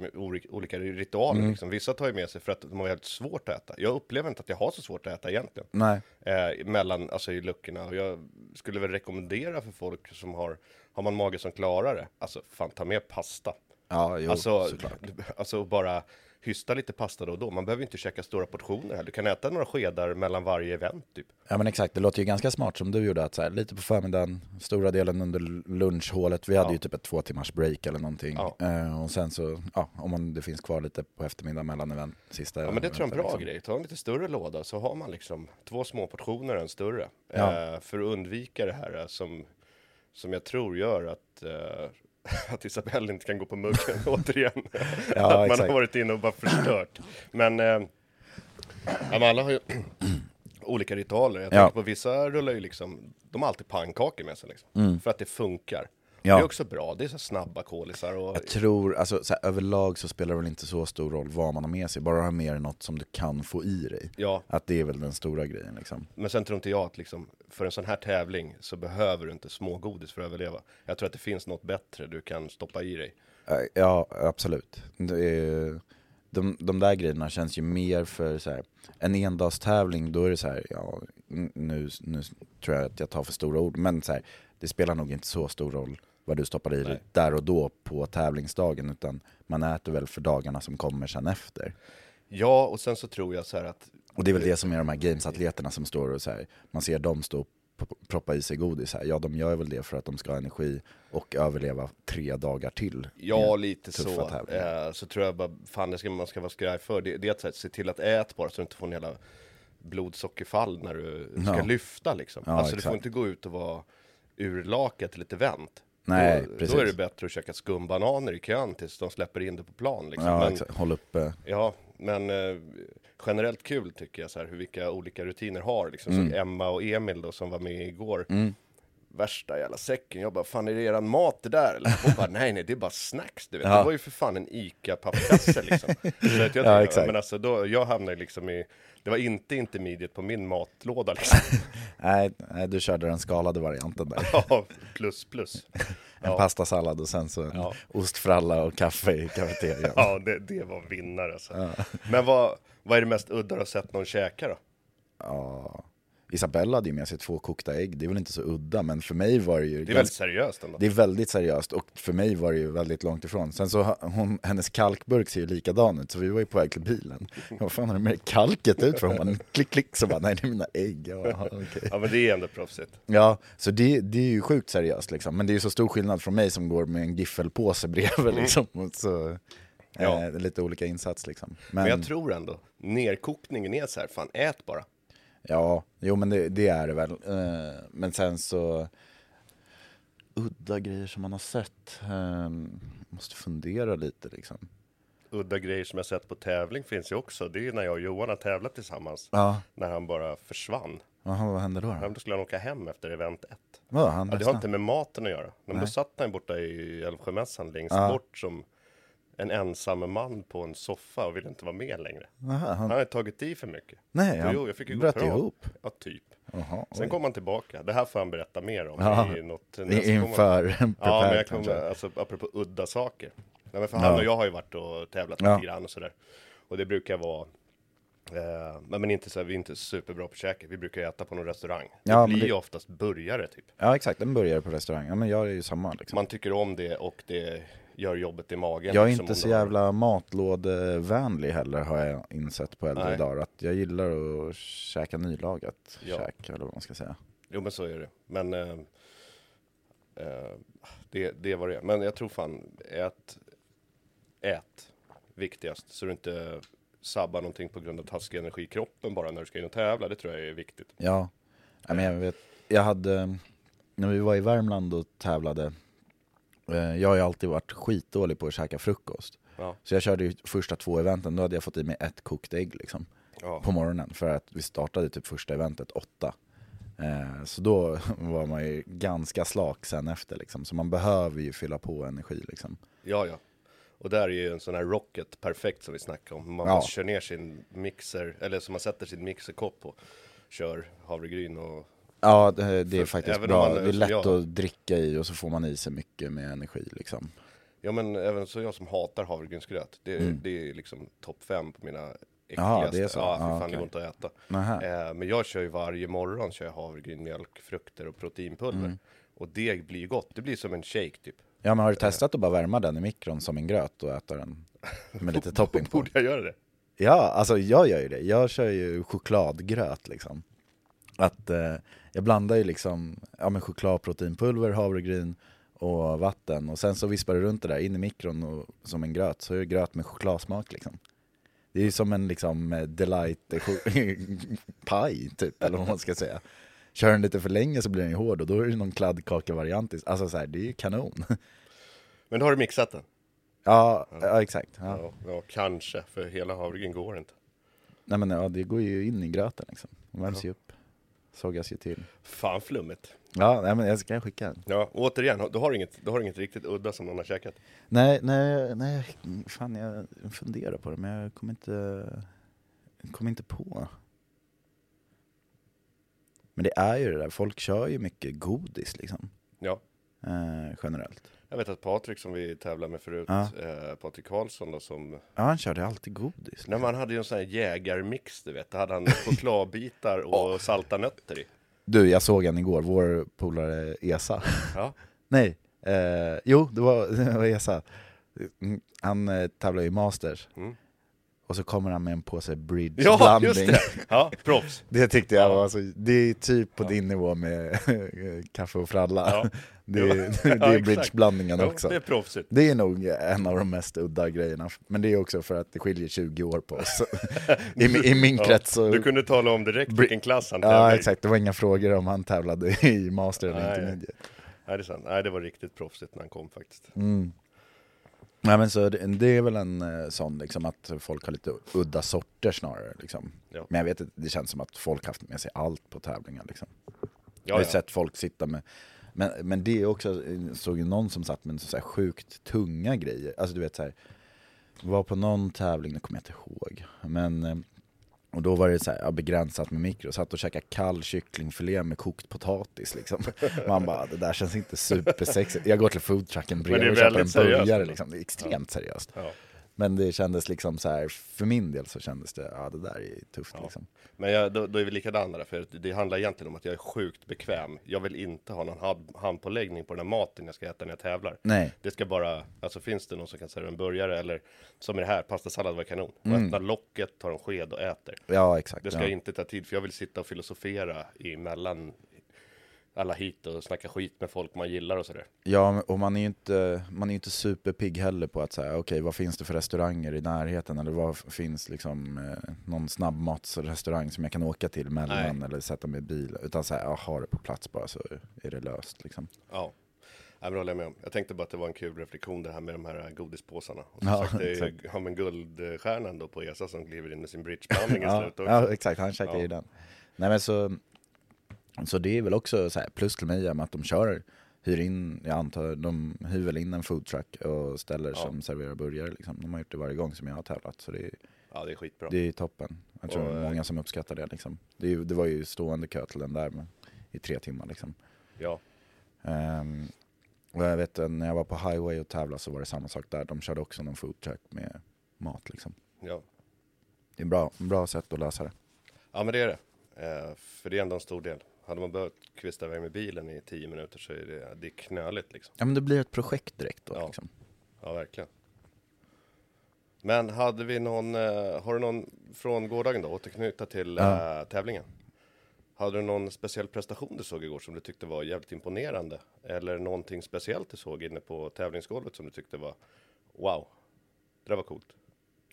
olika ritualer. Mm. Liksom. Vissa tar ju med sig för att de har helt svårt att äta. Jag upplever inte att jag har så svårt att äta egentligen. Nej. Eh, mellan, alltså i luckorna. Och jag skulle väl rekommendera för folk som har, har man mage som klarar det, alltså fan ta med pasta. Ja, jo, alltså, såklart. alltså bara hysta lite pasta då och då. Man behöver inte käka stora portioner här. Du kan äta några skedar mellan varje event typ. Ja men exakt, det låter ju ganska smart som du gjorde att så här, lite på förmiddagen, stora delen under lunchhålet, vi hade Ja. ju typ ett två timmars break eller någonting. Ja. Eh, och sen så, ja, om man, det finns kvar lite på eftermiddagen mellan event, sista Ja men det tror jag är en bra eventen, grej. Ta en lite större låda så har man liksom två små portioner en större. Ja. Eh, för att undvika det här eh, som, som jag tror gör att eh, [laughs] att Isabelle inte kan gå på muggen [laughs] återigen. [laughs] Ja, att man exakt. har varit inne och bara förstört. Men, eh, men alla har ju [clears throat] olika ritualer. Jag Ja. tänker på vissa rullar ju liksom, de har alltid pannkakor med sig liksom. För att det funkar. Ja. Det är också bra, det är så snabba kolisar och Jag tror, alltså så här, överlag så spelar det väl inte så stor roll vad man har med sig, bara ha med dig något som du kan få i dig. ja, Att det är väl den stora grejen liksom. Men sen tror inte jag att liksom, för en sån här tävling så behöver du inte smågodis för att överleva. Jag tror att det finns något bättre du kan stoppa i dig. Eh, Ja, absolut. Är, de, de där grejerna känns ju mer för så här, en endagstävling, då är det så här, ja, nu, nu tror jag att jag tar för stora ord, men så här, det spelar nog inte så stor roll vad du stoppar i dig där och då på tävlingsdagen, utan man äter väl för dagarna som kommer sen efter. Ja, och sen så tror jag så här att Och det är väl det som är de här gamesatleterna som står och så här, man ser dem stå och proppa i sig godis här. Ja, de gör väl det för att de ska ha energi och överleva tre dagar till. Ja, lite så. Eh, så tror jag bara, fan det ska man ska vara skraj för. Det, det är att här, se till att äta bara så du inte får en jävla blodsockerfall när du ska Ja. lyfta liksom. Ja, alltså du får exakt. inte gå ut och vara urlakat till ett event. Nej, då, precis. då är det bättre att käka skumbananer i kön tills de släpper in det på plan. Liksom. Ja, Men- exakt. Håll uppe. Ja, men eh, generellt kul tycker jag så här hur vilka olika rutiner har. Liksom, Mm. Emma och Emil då som var med igår. Mm. Värsta jävla säcken. Jag bara, fan är det eran mat det där? Eller? Hon bara, nej nej det är bara snacks du vet. Ja. Det var ju för fan en ICA-pappkasse liksom. [laughs] Så att jag, Ja, exakt. Men alltså då, jag hamnade liksom i, det var inte intermediate på min matlåda liksom. [laughs] Nej, nej, du körde den skalade varianten där. [laughs] ja, plus plus. En Ja. pastasallad och sen så en Ja. ostfralla och kaffe i kafeterian. Ja, det, det var vinnare alltså. Men vad, vad är det mest udda du har sett någon käka då? Ja. Isabella hade ju med sig två kokta ägg, det är väl inte så udda, men för mig var det ju... Det är väldigt ganska- seriöst ändå. det är väldigt seriöst och för mig var det ju väldigt långt ifrån. Sen så, hon, hennes kalkburk ser ju likadan ut, så vi var ju på väg till bilen. [laughs] Vad fan har du med kalket ut för? Hon bara klick klick, så bara nej det är mina ägg. Jag bara, "Jaha, okej." Ja men det är ändå proffsigt. Ja, så det, det är ju sjukt seriöst liksom. Men det är ju så stor skillnad från mig som går med en giffelpåse bredvid liksom. Och så, Mm. Ja. eh, lite olika insats liksom. Men jag tror ändå, nerkokningen är så här, fan ät bara. Ja, jo men det, det är det väl. Eh, men sen så, udda grejer som man har sett. Eh, måste fundera lite liksom. Udda grejer som jag sett på tävling finns ju också. Det är när jag och Johan har tävlat tillsammans. Ja, När han bara försvann. Jaha, vad hände då? Då? Då skulle han åka hem efter event 1. Vadå, han Ja, det har inte med maten att göra. Men då Nej. satt han borta i Älvsjömässan längst Ja. bort som en ensam man på en soffa och ville inte vara med längre. Jaha, Han han, hade tagit i för mycket. nej, han jo, jag fick ju gå bröt bra. ihop. Ja, typ. Jaha, Sen kom han tillbaka. Det här får han berätta mer om Ja. i något. Inför Ja, men jag kommer, alltså apropå udda saker. Nej, men för Ja. han och jag har ju varit och tävlat Ja. lite grann och sådär. Och det brukar vara, eh, men inte så här, vi är inte superbra på käket. Vi brukar äta på någon restaurang. Ja, det blir det- ju oftast burgare typ. Ja exakt, den börjar på restaurang. Ja men jag är ju samma liksom. Man tycker om det och det gör jobbet i magen. Jag är liksom, inte så jävla matlådevänlig heller har jag insett på äldre Nej. dagar. Att jag gillar att käka nylagat Ja. käk eller vad man ska säga. Jo men så är det. Men eh, eh, det, det var det. Men jag tror fan, ät, ät. viktigast. Så du inte sabbar någonting på grund av taskig energi i kroppen bara när du ska in och tävla. Det tror jag är viktigt. Ja, men jag vet, jag hade, när vi var i Värmland och tävlade, jag har ju alltid varit skitdålig på att käka frukost. Ja. Så jag körde ju första två eventen, då hade jag fått i mig ett kokt ägg liksom. Ja. På morgonen, för att vi startade typ första eventet åtta. Eh, så då [laughs] var man ju ganska slak sen efter liksom, så man behöver ju fylla på energi liksom. Ja, ja. Och där är ju en sån här rocket perfekt som vi snackade om. Man Ja. kör ner sin mixer, eller som man sätter sin mixerkopp och kör havregryn och Ja, det, det är faktiskt även bra. man, det är lätt jag- att dricka i och så får man i sig mycket med energi liksom. Ja men även så jag som hatar havregrynsgröt, det, Mm. det är liksom topp fem på mina äckligaste. Jaha, det är så? Ja, för Ja, fan det okej. går inte att äta. Eh, men jag kör ju varje morgon kör jag havregryn, mjölk, frukter och proteinpulver. Mm. Och det blir gott, det blir som en shake typ. Ja men har du testat att bara värma den i mikron som en gröt och äta den med lite [laughs] topping på? Borde jag göra det? Ja, alltså jag gör ju det. Jag kör ju chokladgröt liksom. Att eh, jag blandar ju liksom ja, men choklad, proteinpulver, havregryn och vatten och sen så vispar du runt det där in i mikron och, som en gröt, så är det gröt med chokladsmak liksom. Det är ju som en liksom eh, delight [laughs] paj typ, eller vad man ska säga. Kör den lite för länge så blir den ju hård och då är det någon kladdkaka-variant. Alltså så här, det är ju kanon. [laughs] Men då har du mixat den? Ja, ja exakt. Ja. Ja, ja kanske, för hela havregryn går inte. Nej men ja, det går ju in i gröten liksom. De värms ju upp. Sågas ju till. Fan flummigt. Ja, nej, men jag ska skicka den. Ja, återigen, du har inget, du har inget riktigt udda som någon har käkat? Nej, nej, nej, fan jag funderar på det men jag kommer inte, kommer inte på. Men det är ju det där, folk kör ju mycket godis liksom. Ja. Eh, generellt. Jag vet att Patrik som vi tävlade med förut, Ja. eh, Patrik Karlsson då som Ja, han körde alltid godis. Nej, man hade ju en sån här jägarmix, du vet. Då hade han chokladbitar och salta nötter i. Du, jag såg han igår, vår polare Esa. Ja. [laughs] Nej, eh, jo det var, [laughs] det var Esa. Mm, Han eh, tävlar i Masters. Mm. Och så kommer han med en påse Ja, bridge-blanding. just det! Ja, proffs. [laughs] Det tyckte jag Ja. var så, det är typ på Ja. din nivå med [laughs] kaffe och fralla. Ja. Det, [laughs] Ja. är- det Ja, är bridge-blandningen Ja, också. det är proffsigt. Det är nog en av de mest udda grejerna. Men det är också för att det skiljer 20 år på oss. I, I min Ja, krets så... Du kunde tala om direkt vilken klass han tävlade Ja exakt, det var inga frågor om han tävlade i master eller intermediate. Nej, det är sant. Nej, det var riktigt proffsigt när han kom faktiskt. Mm. Nej men så det, det är väl en eh, sån liksom att folk har lite udda sorter snarare liksom. Ja. Men jag vet inte, det känns som att folk haft med sig allt på tävlingar liksom. jag Ja, har ju ja. sett folk sitta med men, men det är också, jag såg ju någon som satt med så här sjukt tunga grejer. Alltså du vet så här, var på någon tävling, det kommer jag inte ihåg. Men, eh, och då var det så här, ja, begränsat med mikro, satt och käkade kall kycklingfilé med kokt potatis liksom. [laughs] Man bara, det där känns inte supersexigt. Jag går till foodtrucken bredvid och köper en burgare liksom. Det är extremt seriöst. Ja. Men det kändes liksom så här, för min del så kändes det, ja det där är tufft Ja. liksom. Men jag, då, då är vi likadana där, för det handlar egentligen om att jag är sjukt bekväm. Jag vill inte ha någon hand, handpåläggning på den här maten jag ska äta när jag tävlar. Nej. Det ska bara, alltså finns det någon som kan servera en burgare eller som i det här, pastasallad var kanon. Man Mm. öppnar locket, tar en sked och äter. Ja exakt. Det ska ja. inte ta tid, för jag vill sitta och filosofera emellan alla hit och snacka skit med folk man gillar och sådär. Ja, och man är ju inte, man är inte superpigg heller på att säga, okej vad finns det för restauranger i närheten eller vad finns liksom eh, någon snabbmatsrestaurang som jag kan åka till mellan Nej. eller sätta mig i bil. Utan säga, jag har det på plats bara så är det löst liksom. Ja, ja men håller jag med om. Jag tänkte bara att det var en kul reflektion det här med de här godispåsarna. Och som Ja, sagt, det är ja, men guldstjärnan då på ESA som kliver in med sin bridgeblandning i Ja, slutet också. ja exakt, han käkar Ja. ju den. Nej men så, så det är väl också så plus till mig att de kör, hyr in, jag antar, de hyr väl in en foodtruck och ställer Ja. som serverar burgare liksom. De har gjort det varje gång som jag har tävlat så det är Ja, det är skitbra. Det är toppen. Jag tror Och, det är eh, många som uppskattar det liksom. Det, är, det var ju stående kö till den där med, i tre timmar liksom. Ja, Ehm, och jag vet när jag var på highway och tävlade så var det samma sak där. De körde också någon food truck med mat liksom. ja. Det är bra, bra sätt att lösa det. ja, men det är det. Eh, för det är ändå en stor del. Hade man behövt kvista iväg med bilen i tio minuter så är det, det är knöligt liksom. Ja men det blir ett projekt direkt då Ja. liksom. Ja, verkligen. Men hade vi någon, eh, har du någon från gårdagen då, återknyta till Ja. eh, tävlingen? Hade du någon speciell prestation du såg igår som du tyckte var jävligt imponerande? Eller någonting speciellt du såg inne på tävlingsgolvet som du tyckte var wow, det där var coolt?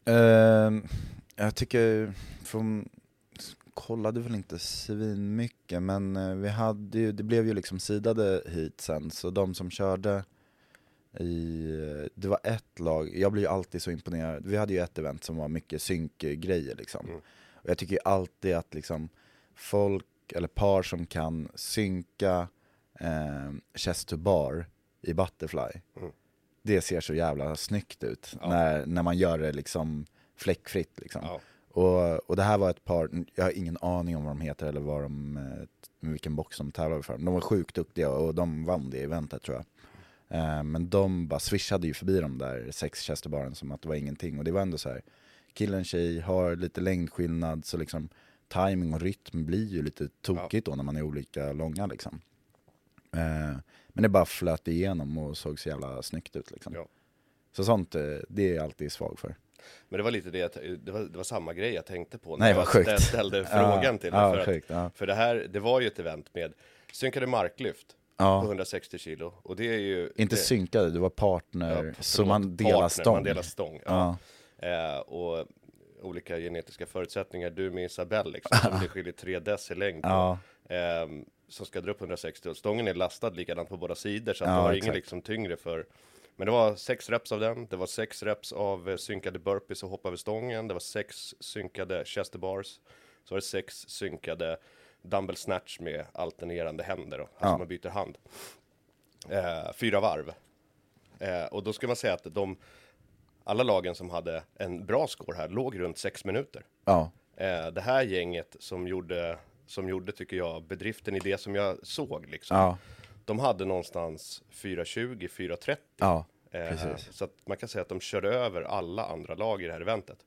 Ehm, jag tycker, från, kollade väl inte svin mycket men eh, vi hade ju, det blev ju liksom sidade hit sen så de som körde i, det var ett lag, jag blir ju alltid så imponerad, vi hade ju ett event som var mycket synkgrejer liksom. Mm. Och jag tycker ju alltid att liksom folk eller par som kan synka eh, chest to bar i Butterfly, Mm. det ser så jävla snyggt ut Ja. när, när man gör det liksom fläckfritt liksom. Ja. Och, och det här var ett par, jag har ingen aning om vad de heter eller vad de, eh, vilken box de tävlade för. De var sjukt duktiga och de vann det eventet tror jag. Eh, men de bara swishade ju förbi de där sex Chesterbaren som att det var ingenting. Och det var ändå så här, killen tjej har lite längdskillnad så liksom timing och rytm blir ju lite tokigt då när man är olika långa liksom. Eh, men det bara flöt igenom och såg så jävla snyggt ut liksom. Ja. Så sånt, det är jag alltid svag för. Men det var lite det, jag- det var, det var samma grej jag tänkte på när Nej, jag sjukt. ställ- ställde Ja, frågan till dig. ja, för, att, ja. för det här, det var ju ett event med synkade marklyft Ja. på 160 kilo. Och det är ju... Inte det, synkade, du var partner, Ja, så man delar partner, stång. Man delar stång, ja. Eh, och olika genetiska förutsättningar. Du med Isabelle liksom, som det skiljer 3 deci längd på. Ja. Ehm, som ska dra upp 160 och stången är lastad likadant på båda sidor så att Ja, du har ingen exakt. liksom tyngre för men det var sex reps av den, det var sex reps av eh, synkade burpees och hoppa över stången, det var sex synkade chester bars, så var det sex synkade dumbbell snatch med alternerande händer då, alltså Ja. man byter hand. Eh, fyra varv. Eh, och då ska man säga att de, alla lagen som hade en bra score här låg runt sex minuter. Ja, Eh, det här gänget som gjorde, som gjorde, tycker jag, bedriften i det som jag såg liksom. ja, De hade någonstans 4.20, 4.30. ja, Eh, så att man kan säga att de körde över alla andra lag i det här eventet.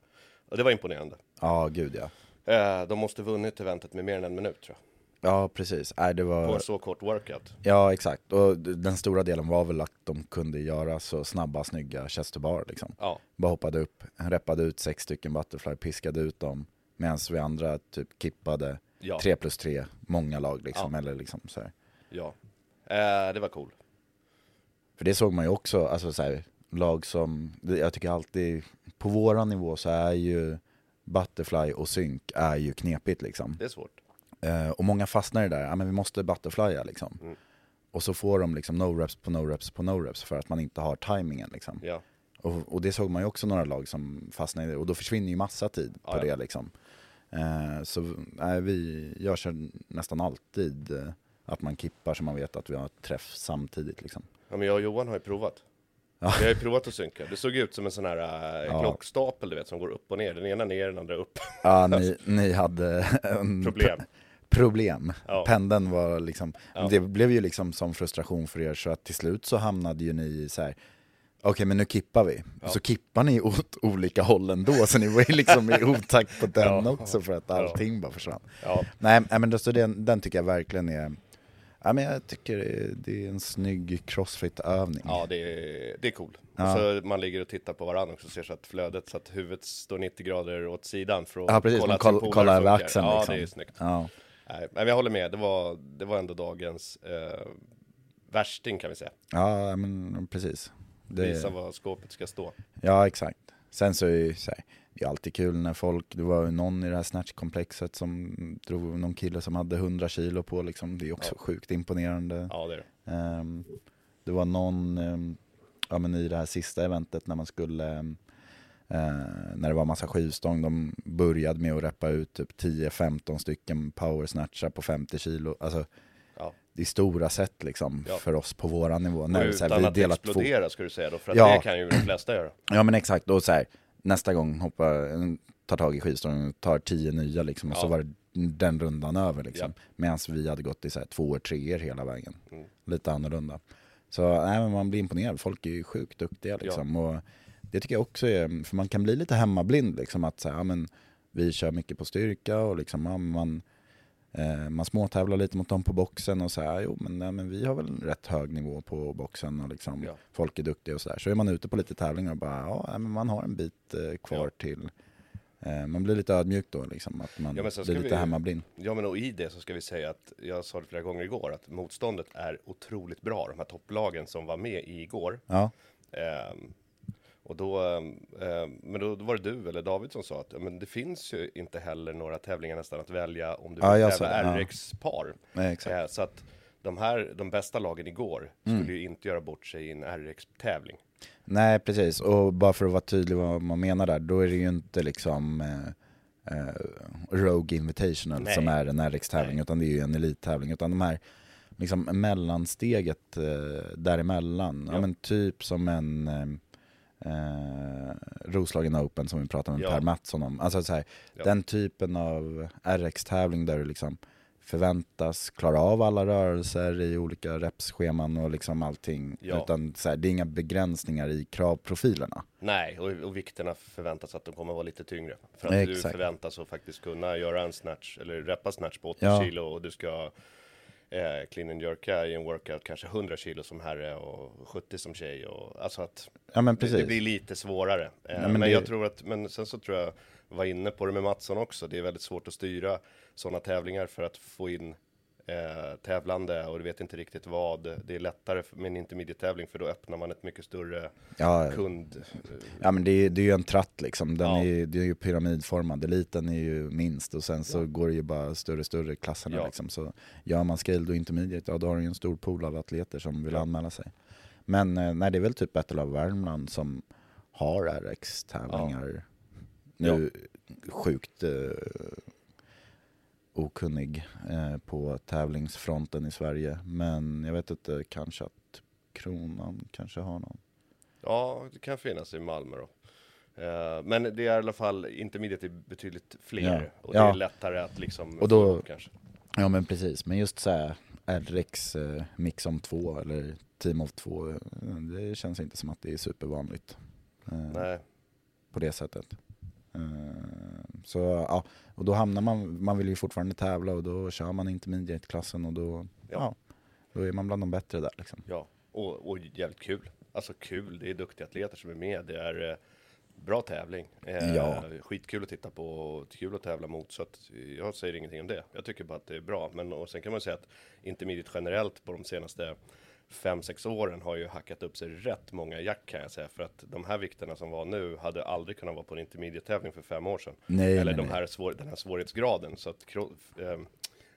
Och det var imponerande. Ja, gud ja. Eh, de måste vunnit eventet med mer än en minut tror jag. Ja, precis. Nej, det På var... en så kort workout. Ja, exakt. Och den stora delen var väl att de kunde göra så snabba, snygga chesterbar liksom. Ja, Bara hoppade upp, reppade ut sex stycken butterfly, piskade ut dem. Medan vi andra typ kippade ja, tre plus tre, många lag liksom. Ja. Eller liksom så här. ja. Eh, det var cool. För det såg man ju också, alltså så här, lag som, jag tycker alltid, på våran nivå så är ju Butterfly och synk är ju knepigt liksom. Det är svårt. Eh, och många fastnar i det där, ja men vi måste butterflya liksom. Mm. Och så får de liksom no reps på no reps på no reps för att man inte har timingen liksom. Ja, Och, och det såg man ju också några lag som fastnade i det, och då försvinner ju massa tid på ja. det liksom. Eh, så nej, vi, jag kör nästan alltid eh, att man kippar så man vet att vi har träff samtidigt liksom. ja men jag och Johan har ju provat. Ja. Vi har ju provat att synka. Det såg ut som en sån här eh, Ja. klockstapel du vet som går upp och ner. Den ena ner, den andra upp. Ja, [laughs] ni, ni hade en Problem. problem. Ja. Pendeln var liksom, Ja. det blev ju liksom som frustration för er så att till slut så hamnade ju ni i så här. Okej men nu kippar vi. Ja. Så kippar ni åt olika håll ändå så ni var ju liksom i [laughs] otakt på den också för att allting bara försvann. Nej, men så den, den tycker jag verkligen är, ja, men jag tycker det är- en snygg crossfit-övning. ja det, är, det är cool. Ja. Så man ligger och tittar på varandra också och ser så att flödet, så att huvudet står 90 grader åt sidan för att Ja precis, sin koll, kollar över axeln Ja, liksom. det är snyggt. Ja. Nej, men jag håller med, det var, det var ändå dagens eh, värsting kan vi säga. ja men precis. Det- Visa var skåpet ska stå. Ja, exakt. Sen så är det ju så här, det är alltid kul när folk, det var ju någon i det här snatchkomplexet som drog någon kille som hade 100 kilo på liksom, det är också Ja. sjukt imponerande. Ja, det det. Ehm, det var någon, ehm, ja men i det här sista eventet när man skulle, ehm, eh, när det var massa skivstång, de började med att reppa ut typ 10-15 stycken power snatchar på 50 kilo. Alltså, Ja. det är stora sätt liksom Ja. för oss på våran nivå. Och När, så här, utan att delar två- explodera ska du säga då, för att Ja. det kan ju de flesta göra. Ja men exakt, och så här, nästa gång hoppar, tar tag i skivstången och tar tio nya liksom, och så Ja. var det den rundan över liksom. Ja. Medan vi hade gått i så här, tvåor, treor hela vägen. Mm. Lite annorlunda. Så nej, man blir imponerad, folk är ju sjukt duktiga liksom. Och det tycker jag också är, för man kan bli lite hemmablind liksom att så här, ja, men, vi kör mycket på styrka och liksom, ja, man, man småtävlar lite mot dem på boxen och så här, jo men, nej, men vi har väl en rätt hög nivå på boxen och liksom, Ja. folk är duktiga och så där. Så är man ute på lite tävlingar och bara, ja nej, men man har en bit eh, kvar Ja. till. Eh, man blir lite ödmjuk då liksom, att man Ja, blir lite vi- hemmablind. Ja men och i det så ska vi säga att, jag sa det flera gånger igår, att motståndet är otroligt bra, de här topplagen som var med i igår. Ja, Ehm, Och då, eh, men då, då var det du eller David som sa att ja, men det finns ju inte heller några tävlingar nästan att välja om du vill Ja, tävla ja. RX-par. Exakt. Eh, så att de här, de bästa lagen igår Mm. skulle ju inte göra bort sig i en RX-tävling. Nej precis, och bara för att vara tydlig vad man menar där, då är det ju inte liksom eh, eh, Rogue Invitational Nej. som är en RX-tävling, utan det är ju en elittävling. Utan de här liksom mellansteget eh, däremellan, ja. Ja. men typ som en eh, Roslagen Open som vi pratade med Ja. Per Mattsson om. Alltså så här, Ja. den typen av RX-tävling där du liksom förväntas klara av alla rörelser i olika repsscheman och liksom allting. Ja. Utan så här, det är inga begränsningar i kravprofilerna. Nej, och, och vikterna förväntas att de kommer vara lite tyngre. För att du Exakt. förväntas att faktiskt kunna göra en snatch, eller reppa snatch på 80 Ja. kilo och du ska eh, clean and jerka i en workout kanske 100 kilo som herre och 70 som tjej. Och, alltså att Ja men det, precis. det blir lite svårare. Eh, men men det- jag tror att, men sen så tror jag, jag var inne på det med Mattsson också, det är väldigt svårt att styra sådana tävlingar för att få in eh, tävlande och du vet inte riktigt vad. Det är lättare med en intermediate-tävling för då öppnar man ett mycket större Ja, kund... ja men det är, det är ju en tratt liksom. Den Ja. är, det är ju pyramidformad. Eliten är ju minst och sen så Ja. går det ju bara större och större klasserna Ja. liksom. Så gör man scaled och intermediate, ja då har du ju en stor pool av atleter som vill anmäla sig. Men eh, nej, det är väl typ Battle of Värmland som har RX-tävlingar. Nu sjukt eh, okunnig eh, på tävlingsfronten i Sverige. Men jag vet inte, kanske att Kronan kanske har någon. Ja, det kan finnas i Malmö då. Eh, men det är i alla fall, intermediate betydligt fler Ja. och det Ja. är lättare att liksom Och då- få kanske. Ja men precis, men just så här RX eh, mix om två eller team of två, eh, det känns inte som att det är supervanligt. Eh, Nej, på det sättet. Eh, så ja, och då hamnar man, man vill ju fortfarande tävla och då kör man intermediate-klassen och då, ja. Ja. då är man bland de bättre där liksom. ja. Och, och jävligt kul. Alltså kul, det är duktiga atleter som är med. Det är eh, bra tävling. Eh, Ja. Skitkul att titta på och kul att tävla mot. Så att jag säger ingenting om det. Jag tycker bara att det är bra. Men och sen kan man säga att intermediate generellt på de senaste fem sex åren har ju hackat upp sig rätt många jack kan jag säga. För att de här vikterna som var nu hade aldrig kunnat vara på en intermediate-tävling för fem år sedan. Nej, Eller nej, de här svår, den här svårighetsgraden. Så att ehm,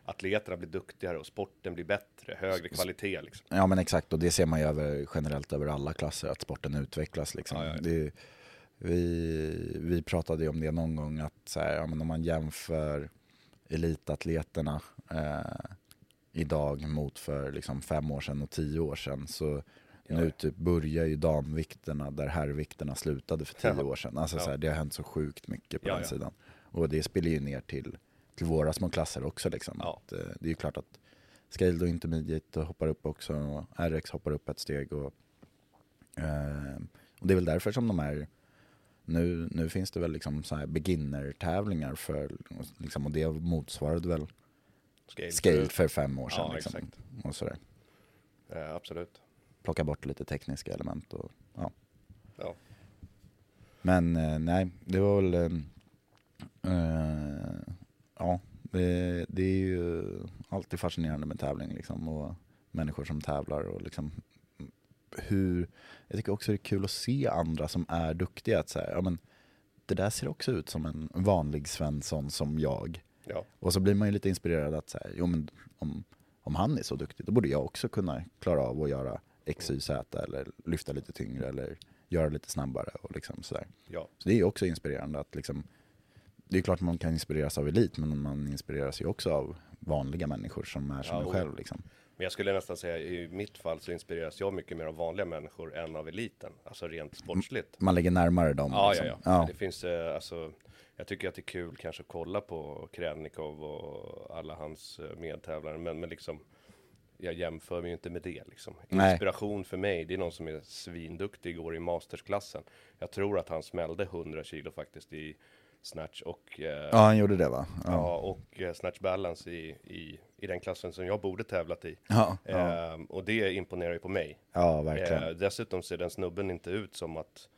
atleterna blir duktigare och sporten blir bättre, högre kvalitet liksom. Ja men exakt, och det ser man ju över, generellt över alla klasser, att sporten utvecklas liksom. Ja, ja, ja. Det, vi, vi pratade ju om det någon gång, att så här, om man jämför elitatleterna eh, idag mot för liksom, fem år sedan och tio år sedan, så Ja, nu typ börjar ju damvikterna där herrvikterna slutade för tio Ja. år sedan. Alltså, Ja. så här, det har hänt så sjukt mycket på den sidan. Och det spelar ju ner till, till våra små klasser också. Liksom. Att, eh, det är ju klart att Scaled och Intermediate hoppar upp också och RX hoppar upp ett steg. Och, eh, och det är väl därför som de är nu, nu finns det väl liksom så här beginner-tävlingar för, liksom, och det motsvarade väl Scale. Scaled för fem år sedan. Ja, liksom, exakt. och sådär. Eh, absolut. Plocka bort lite tekniska element och ja. Ja. Men eh, nej, det var väl... Eh, eh, ja, det, det är ju alltid fascinerande med tävling liksom och människor som tävlar och liksom hur... Jag tycker också det är kul att se andra som är duktiga. Att säga, ja, men det där ser också ut som en vanlig Svensson som jag. Ja. Och så blir man ju lite inspirerad att säga, jo men om, om han är så duktig, då borde jag också kunna klara av att göra X, Y, Z eller lyfta lite tyngre eller göra lite snabbare och liksom sådär. ja. Så det är ju också inspirerande att liksom, det är klart man kan inspireras av elit, men man inspireras ju också av vanliga människor som är som Ja, en själv liksom. Men jag skulle nästan säga i mitt fall så inspireras jag mycket mer av vanliga människor än av eliten. Alltså rent sportsligt. Man lägger närmare dem. Ja, liksom. ja, ja. Det finns eh, alltså. Jag tycker att det är kul kanske att kolla på Krälnikov och alla hans eh, medtävlare. Men, men liksom. Jag jämför mig ju inte med det liksom. Nej. Inspiration för mig, det är någon som är svinduktig igår i mastersklassen. Jag tror att han smällde 100 kilo faktiskt i snatch och eh, Ja, han gjorde det va? Ja, och eh, snatch balance i, i, i den klassen som jag borde tävlat i. Ja, ja. Ehm, och det imponerar ju på mig. ja verkligen. Eh, dessutom ser den snubben inte ut som att,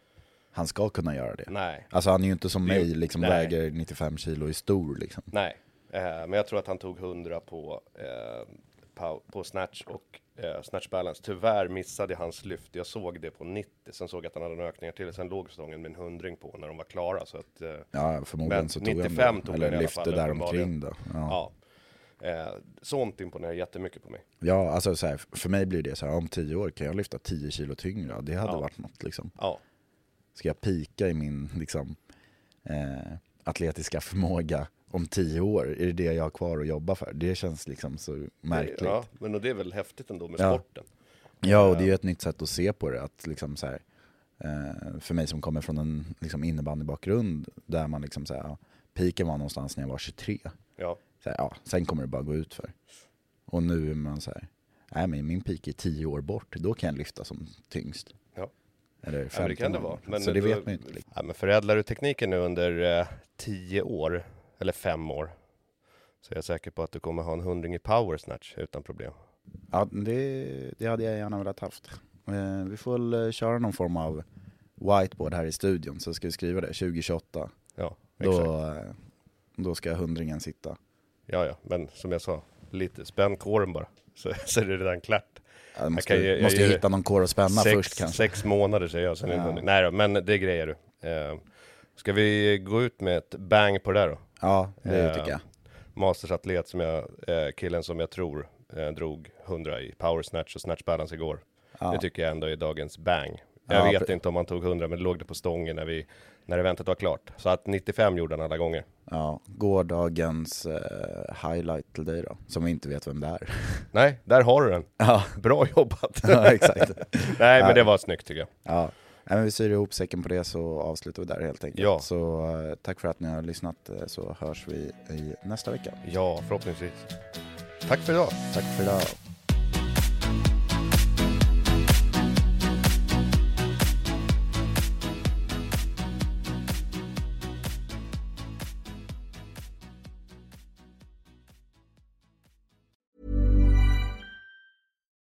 Han ska kunna göra det. nej, Alltså han är ju inte som mig, liksom nej. väger 95 kilo och är stor liksom. nej. Eh, men jag tror att han tog 100 på, eh, pow- på snatch och eh, snatch balance. Tyvärr missade jag hans lyft. Jag såg det på 90, sen såg jag att han hade en ökningar till. Sen låg stången med en hundring på när de var klara. Så att, eh, Ja, förmodligen så tog 95 han tog det. Eller alla lyfte fall, där uppenbarligen. omkring då. Ja. ja. Eh, sånt imponerar jättemycket på mig. Ja, alltså så här, för mig blir det så här, om tio år kan jag lyfta 10 kilo tyngre. Det hade Ja. varit något liksom. Ja, Ska jag pika i min liksom, eh, atletiska förmåga om tio år? Är det det jag har kvar att jobba för? Det känns liksom så märkligt. Ja, ja, men och det är väl häftigt ändå med Ja. sporten. och det är ju ett nytt sätt att se på det. Att liksom så här, eh, för mig som kommer från en liksom innebandybakgrund där man liksom så här, ja, piken var någonstans när jag var 23. Ja, Så här, ja, sen kommer det bara gå ut för. Och nu är man så här, nej men min peak är tio år bort, då kan jag lyfta som tyngst. Ja. Eller ja men 15 det kan det vara. Men så det då- vet man ju inte. Ja, men förädlar du tekniken nu under eh, tio år, eller fem år, så är jag säker på att du kommer ha en hundring i power snatch utan problem. Ja, det, det hade jag gärna velat haft. Eh, vi får väl eh, köra någon form av whiteboard här i studion, så ska vi skriva det 2028. Ja, exakt. Då, eh, då ska hundringen sitta. Ja, ja, men som jag sa, lite spänn kåren bara, så, [laughs] så är det redan klart. Jag måste, kan ge- jag måste hitta någon kår att spänna sex, först kanske. Sex månader säger jag, sen är Ja. hundring. Nej då, men det grejer du. Eh, ska vi gå ut med ett bang på det där då? Ja, det Eh, tycker jag. Mastersatlet som jag, eh, killen som jag tror drog 100 i power snatch och snatch balance igår. Ja. Det tycker jag ändå är dagens bang. Jag Ja, vet inte om han tog 100 men det låg det på stången när, vi, när eventet var klart. Så att 95 gjorde han alla gånger. Ja, gårdagens eh, highlight till dig då, som vi inte vet vem det är. [laughs] Nej, där har du den. ja, Bra jobbat! [laughs] ja, exakt. [laughs] Nej men det var snyggt tycker jag. Ja, Nej, men vi syr ihop säcken på det så avslutar vi där helt enkelt. Ja. Så eh, tack för att ni har lyssnat eh, så hörs vi i nästa vecka. Ja, förhoppningsvis. Tack för idag! Tack för idag.